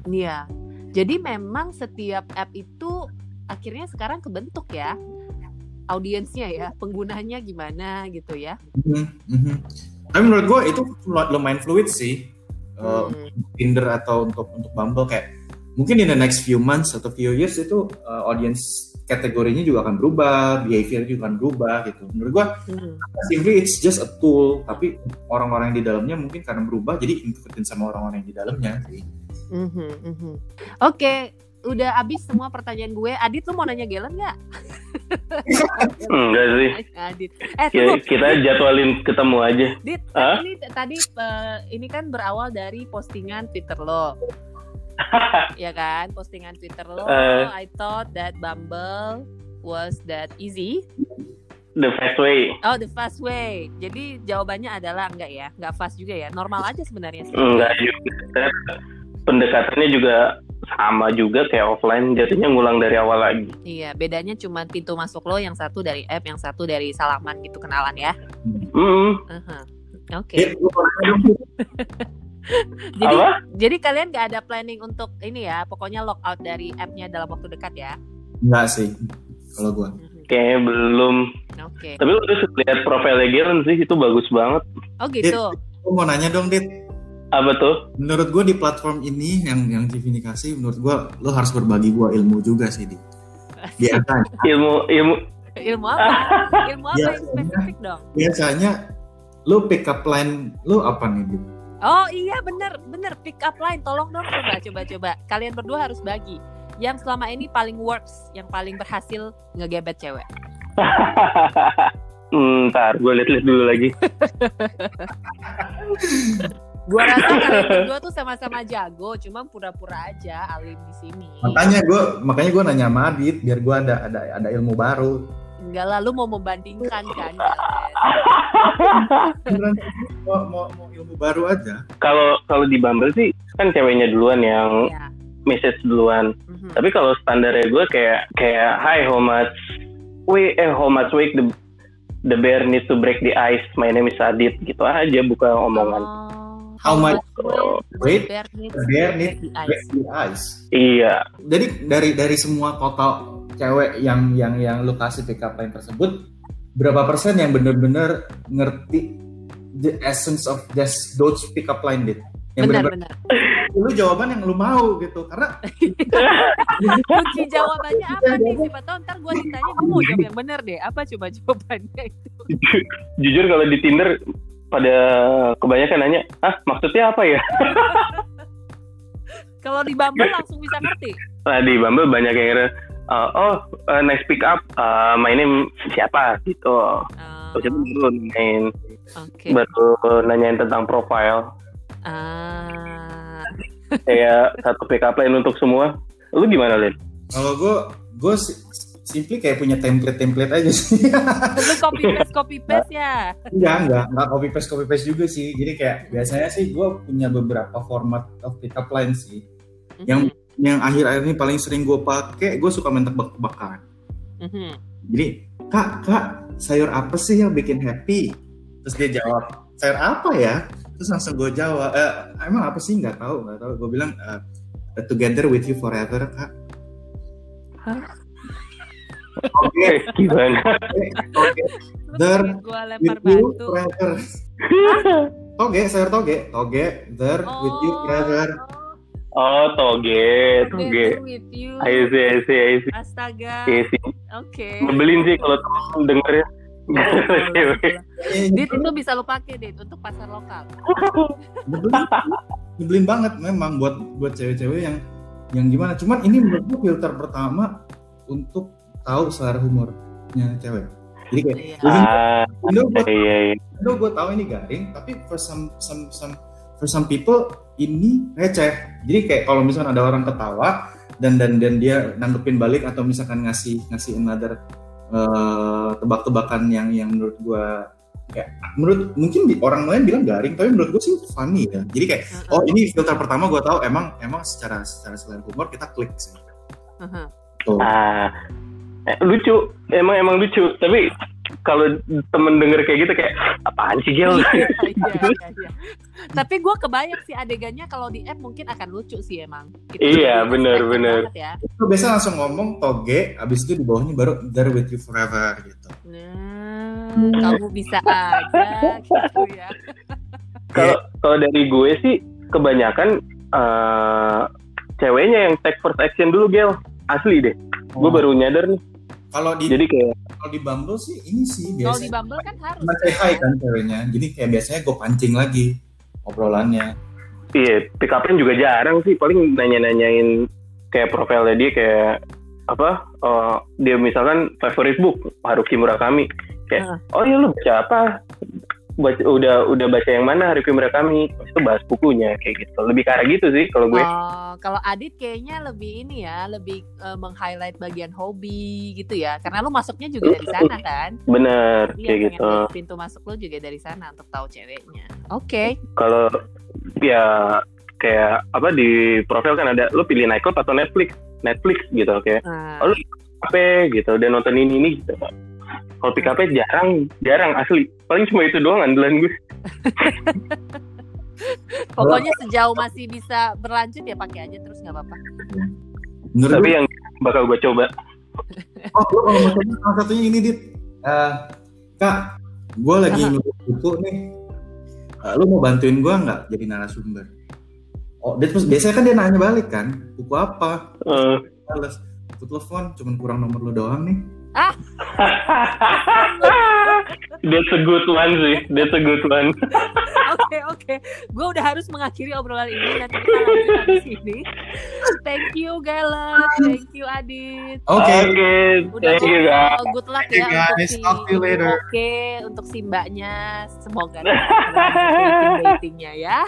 Iya. Jadi memang setiap app itu akhirnya sekarang kebentuk ya audiensnya ya, penggunanya gimana gitu ya. Mm -hmm. Tapi menurut gue itu lumayan fluid sih. Uh, Tinder atau untuk untuk Bumble kayak mungkin in the next few months atau few years itu uh, audience kategorinya juga akan berubah, behavior juga akan berubah gitu. Menurut gua, hmm. simply it's just a tool, tapi orang-orang yang di dalamnya mungkin karena berubah, jadi ikutin sama orang-orang yang di dalamnya. Mm -hmm, mm -hmm. Oke, okay. udah abis semua pertanyaan gue. Adit, lu mau nanya Galen nggak? Enggak sih. Adit. Eh, kita, kita jadwalin ketemu aja. Dit, huh? ini tadi uh, ini kan berawal dari postingan Twitter lo ya kan? Postingan Twitter lo uh, I thought that Bumble was that easy. The fast way. Oh the fast way. Jadi jawabannya adalah enggak ya? Enggak fast juga ya? Normal aja sebenarnya sih. Enggak juga. Pendekatannya juga sama juga kayak offline. Jadinya ngulang dari awal lagi. Iya bedanya cuma pintu masuk lo yang satu dari app yang satu dari salaman gitu kenalan ya. Mm -hmm. uh -huh. oke okay. jadi Apa? jadi kalian gak ada planning untuk ini ya pokoknya lockout dari appnya dalam waktu dekat ya? Enggak sih kalau gua. Mhm. kayaknya belum. Oke. Okay. tapi lu udah lihat profil Giren sih itu bagus banget. Oh gitu? Dit, mau nanya dong Dit. Apa tuh? Menurut gua di platform ini yang yang Divinikasi menurut gua lo harus berbagi gua ilmu juga sih Dit. Biasanya ilmu ilmu. Ilmu apa? Ilmu apa yang spesifik dong? biasanya lu pick up line lu apa nih Dit Oh iya bener bener pick up line tolong dong coba coba coba kalian berdua harus bagi yang selama ini paling works yang paling berhasil ngegebet cewek. hmm, ntar gue liat-liat dulu lagi. gue rasa kalian berdua tuh sama-sama jago, cuma pura-pura aja alim di sini. Makanya gue makanya gue nanya sama Adit biar gue ada ada ada ilmu baru. Enggak lah, lu mau membandingkan kan? mau, mau, mau ilmu baru aja. Kalau kalau di Bumble sih kan ceweknya duluan yang yeah. message duluan. Mm-hmm. Tapi kalau standarnya gue kayak kayak Hi, how much we eh how much week the the bear needs to break the ice. My name is Adit gitu aja bukan omongan. Oh. How much weight the bear needs to break the ice. Iya. Jadi dari dari semua total cewek yang yang yang lu kasih pick up line tersebut berapa persen yang benar-benar ngerti the essence of just those pick up line dit? Yang benar-benar lu jawaban yang lu mau gitu. Karena kunci jawabannya apa nih? Siapa tahu ntar gue ditanya gue mau jawab yang benar deh. Apa coba jawabannya itu? Jujur kalau di Tinder pada kebanyakan nanya ah maksudnya apa ya? Kalau di Bumble langsung bisa ngerti? Nah di Bumble banyak yang uh, oh uh, next pick up uh, my name siapa gitu uh, terus baru nanyain okay. baru nanyain tentang profile uh. kayak satu pick up lain untuk semua lu gimana Lin? kalau gue gue simply kayak punya template-template aja sih. Lu copy paste copy paste ya? Enggak, enggak, enggak copy paste copy paste juga sih. Jadi kayak biasanya sih gue punya beberapa format of pickup line sih. Mm-hmm. Yang yang akhir-akhir ini paling sering gue pakai gue suka main tebak-tebakan. Mm-hmm. jadi kak kak sayur apa sih yang bikin happy? Terus dia jawab sayur apa ya? Terus langsung gue jawab eh, emang apa sih? Nggak tahu nggak tahu. Gue bilang uh, together with you forever kak. Oke, okay, gimana? Oke, there with you forever. toge, sayur toge, toge, there oh. with you forever. Oh, toge, toge. Ayo sih, ayo sih, ayo sih. Astaga. Iya. Oke. Okay. Ngebelin sih kalau temen denger ya. Dit itu bisa lo pakai Dit untuk pasar lokal. Nyebelin, banget memang buat buat cewek-cewek yang yang gimana. Cuman ini menurut gue filter pertama untuk tahu selera humornya cewek. Jadi kayak, iya. ah, gue, iya, iya. gue tahu ini garing, tapi for some some some for some people ini receh. Jadi kayak kalau misalnya ada orang ketawa dan dan dan dia nanggepin balik atau misalkan ngasih ngasih another uh, tebak-tebakan yang yang menurut gua kayak menurut mungkin di, orang lain bilang garing tapi menurut gue sih funny ya jadi kayak uh-huh. oh ini filter pertama gue tahu emang emang secara secara selain humor kita klik sih uh-huh. Tuh. Ah, eh, lucu emang emang lucu tapi kalau temen denger kayak gitu kayak apaan sih Gil? iya, iya, iya. Tapi gue kebayang sih adegannya kalau di app mungkin akan lucu sih emang. Gitu. Iya bener bener. Ya. Itu biasa langsung ngomong toge, abis itu di bawahnya baru there with you forever gitu. Nah, kamu bisa aja gitu ya. Kalau kalau dari gue sih kebanyakan uh, ceweknya yang take first action dulu Gel. Asli deh. Oh. Gue baru nyadar nih kalau di jadi kayak kalau di Bumble sih ini sih biasa. Kalau di Bumble kan harus. Masih kan? high kan ceweknya. Jadi kayak biasanya gue pancing lagi obrolannya. Iya, pick up juga jarang sih. Paling nanya-nanyain kayak profilnya dia kayak apa? Uh, dia misalkan favorite book Haruki Murakami. Kayak, uh. oh iya lu baca apa? Baca, udah udah baca yang mana review mereka kami itu bahas bukunya kayak gitu. Lebih ke arah gitu sih kalau gue. Oh, kalau Adit kayaknya lebih ini ya lebih uh, meng-highlight bagian hobi gitu ya. Karena lu masuknya juga dari sana kan? Bener iya, kayak gitu. pintu masuk lu juga dari sana untuk tahu ceweknya. Oke. Okay. kalau ya kayak apa di profil kan ada lu pilih nightclub atau Netflix? Netflix gitu kayak uh. oh, lu apa gitu dan nonton ini ini gitu kalau pick up jarang, jarang asli. Paling cuma itu doang andalan gue. Pokoknya sejauh masih bisa berlanjut ya pakai aja terus nggak apa-apa. Tapi yang bakal gue coba. oh, kalau mau coba salah satunya ini dit. Uh, kak, gue lagi nulis buku nih. Uh, lu mau bantuin gue nggak jadi narasumber? Oh, dia terus biasanya kan dia nanya balik kan, buku apa? Uh. Aku telepon, cuman kurang nomor lu doang nih Ah. That's a good one sih. That's a good one. Oke oke, okay. gue udah harus mengakhiri obrolan ini. Nanti kita lanjut di sini. Thank you Gala, thank you Adit. Oke. Okay. Okay. Udah thank you guys. Good luck ya untuk si Oke okay, untuk si mbaknya. Semoga dating datingnya ya.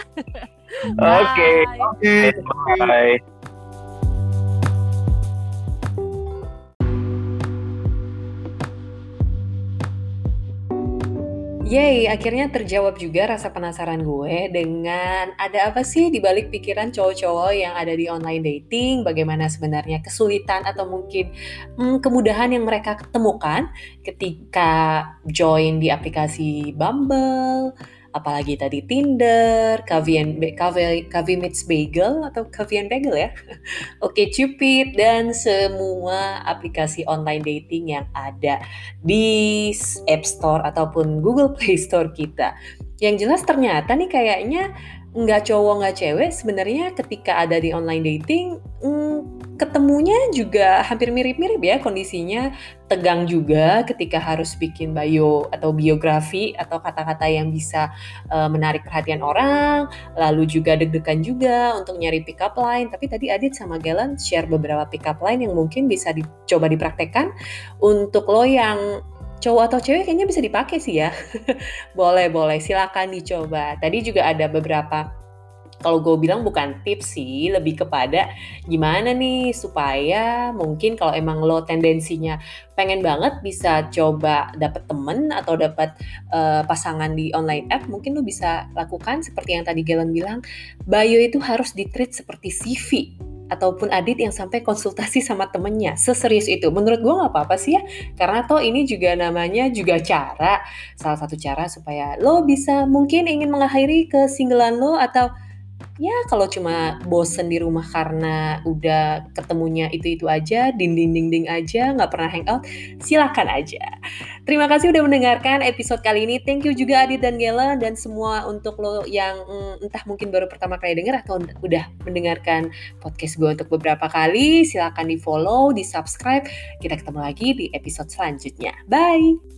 Oke. Oke. Bye. Yay, akhirnya terjawab juga rasa penasaran gue dengan ada apa sih di balik pikiran cowok-cowok yang ada di online dating, bagaimana sebenarnya kesulitan atau mungkin hmm, kemudahan yang mereka ketemukan ketika join di aplikasi Bumble, apalagi tadi Tinder, Kavian Kavi Meets Bagel atau Kavian Bagel ya. Oke, Cupid dan semua aplikasi online dating yang ada di App Store ataupun Google Play Store kita. Yang jelas ternyata nih kayaknya nggak cowok nggak cewek sebenarnya ketika ada di online dating hmm, ketemunya juga hampir mirip-mirip ya kondisinya tegang juga ketika harus bikin bio atau biografi atau kata-kata yang bisa uh, menarik perhatian orang lalu juga deg-degan juga untuk nyari pick up line tapi tadi Adit sama Galen share beberapa pick up line yang mungkin bisa dicoba dipraktekkan untuk lo yang cowok atau cewek kayaknya bisa dipakai sih ya. boleh, boleh. Silakan dicoba. Tadi juga ada beberapa kalau gue bilang bukan tips sih, lebih kepada gimana nih supaya mungkin kalau emang lo tendensinya pengen banget bisa coba dapet temen atau dapat uh, pasangan di online app, mungkin lo bisa lakukan seperti yang tadi Galen bilang, bio itu harus ditreat seperti CV ataupun Adit yang sampai konsultasi sama temennya. Seserius itu. Menurut gue nggak apa-apa sih ya karena toh ini juga namanya juga cara salah satu cara supaya lo bisa mungkin ingin mengakhiri kesinggalan lo atau ya kalau cuma bosen di rumah karena udah ketemunya itu-itu aja, dinding-dinding aja, nggak pernah hangout, silakan aja. Terima kasih udah mendengarkan episode kali ini. Thank you juga Adit dan Gela dan semua untuk lo yang mm, entah mungkin baru pertama kali denger atau udah mendengarkan podcast gue untuk beberapa kali. Silakan di follow, di subscribe. Kita ketemu lagi di episode selanjutnya. Bye!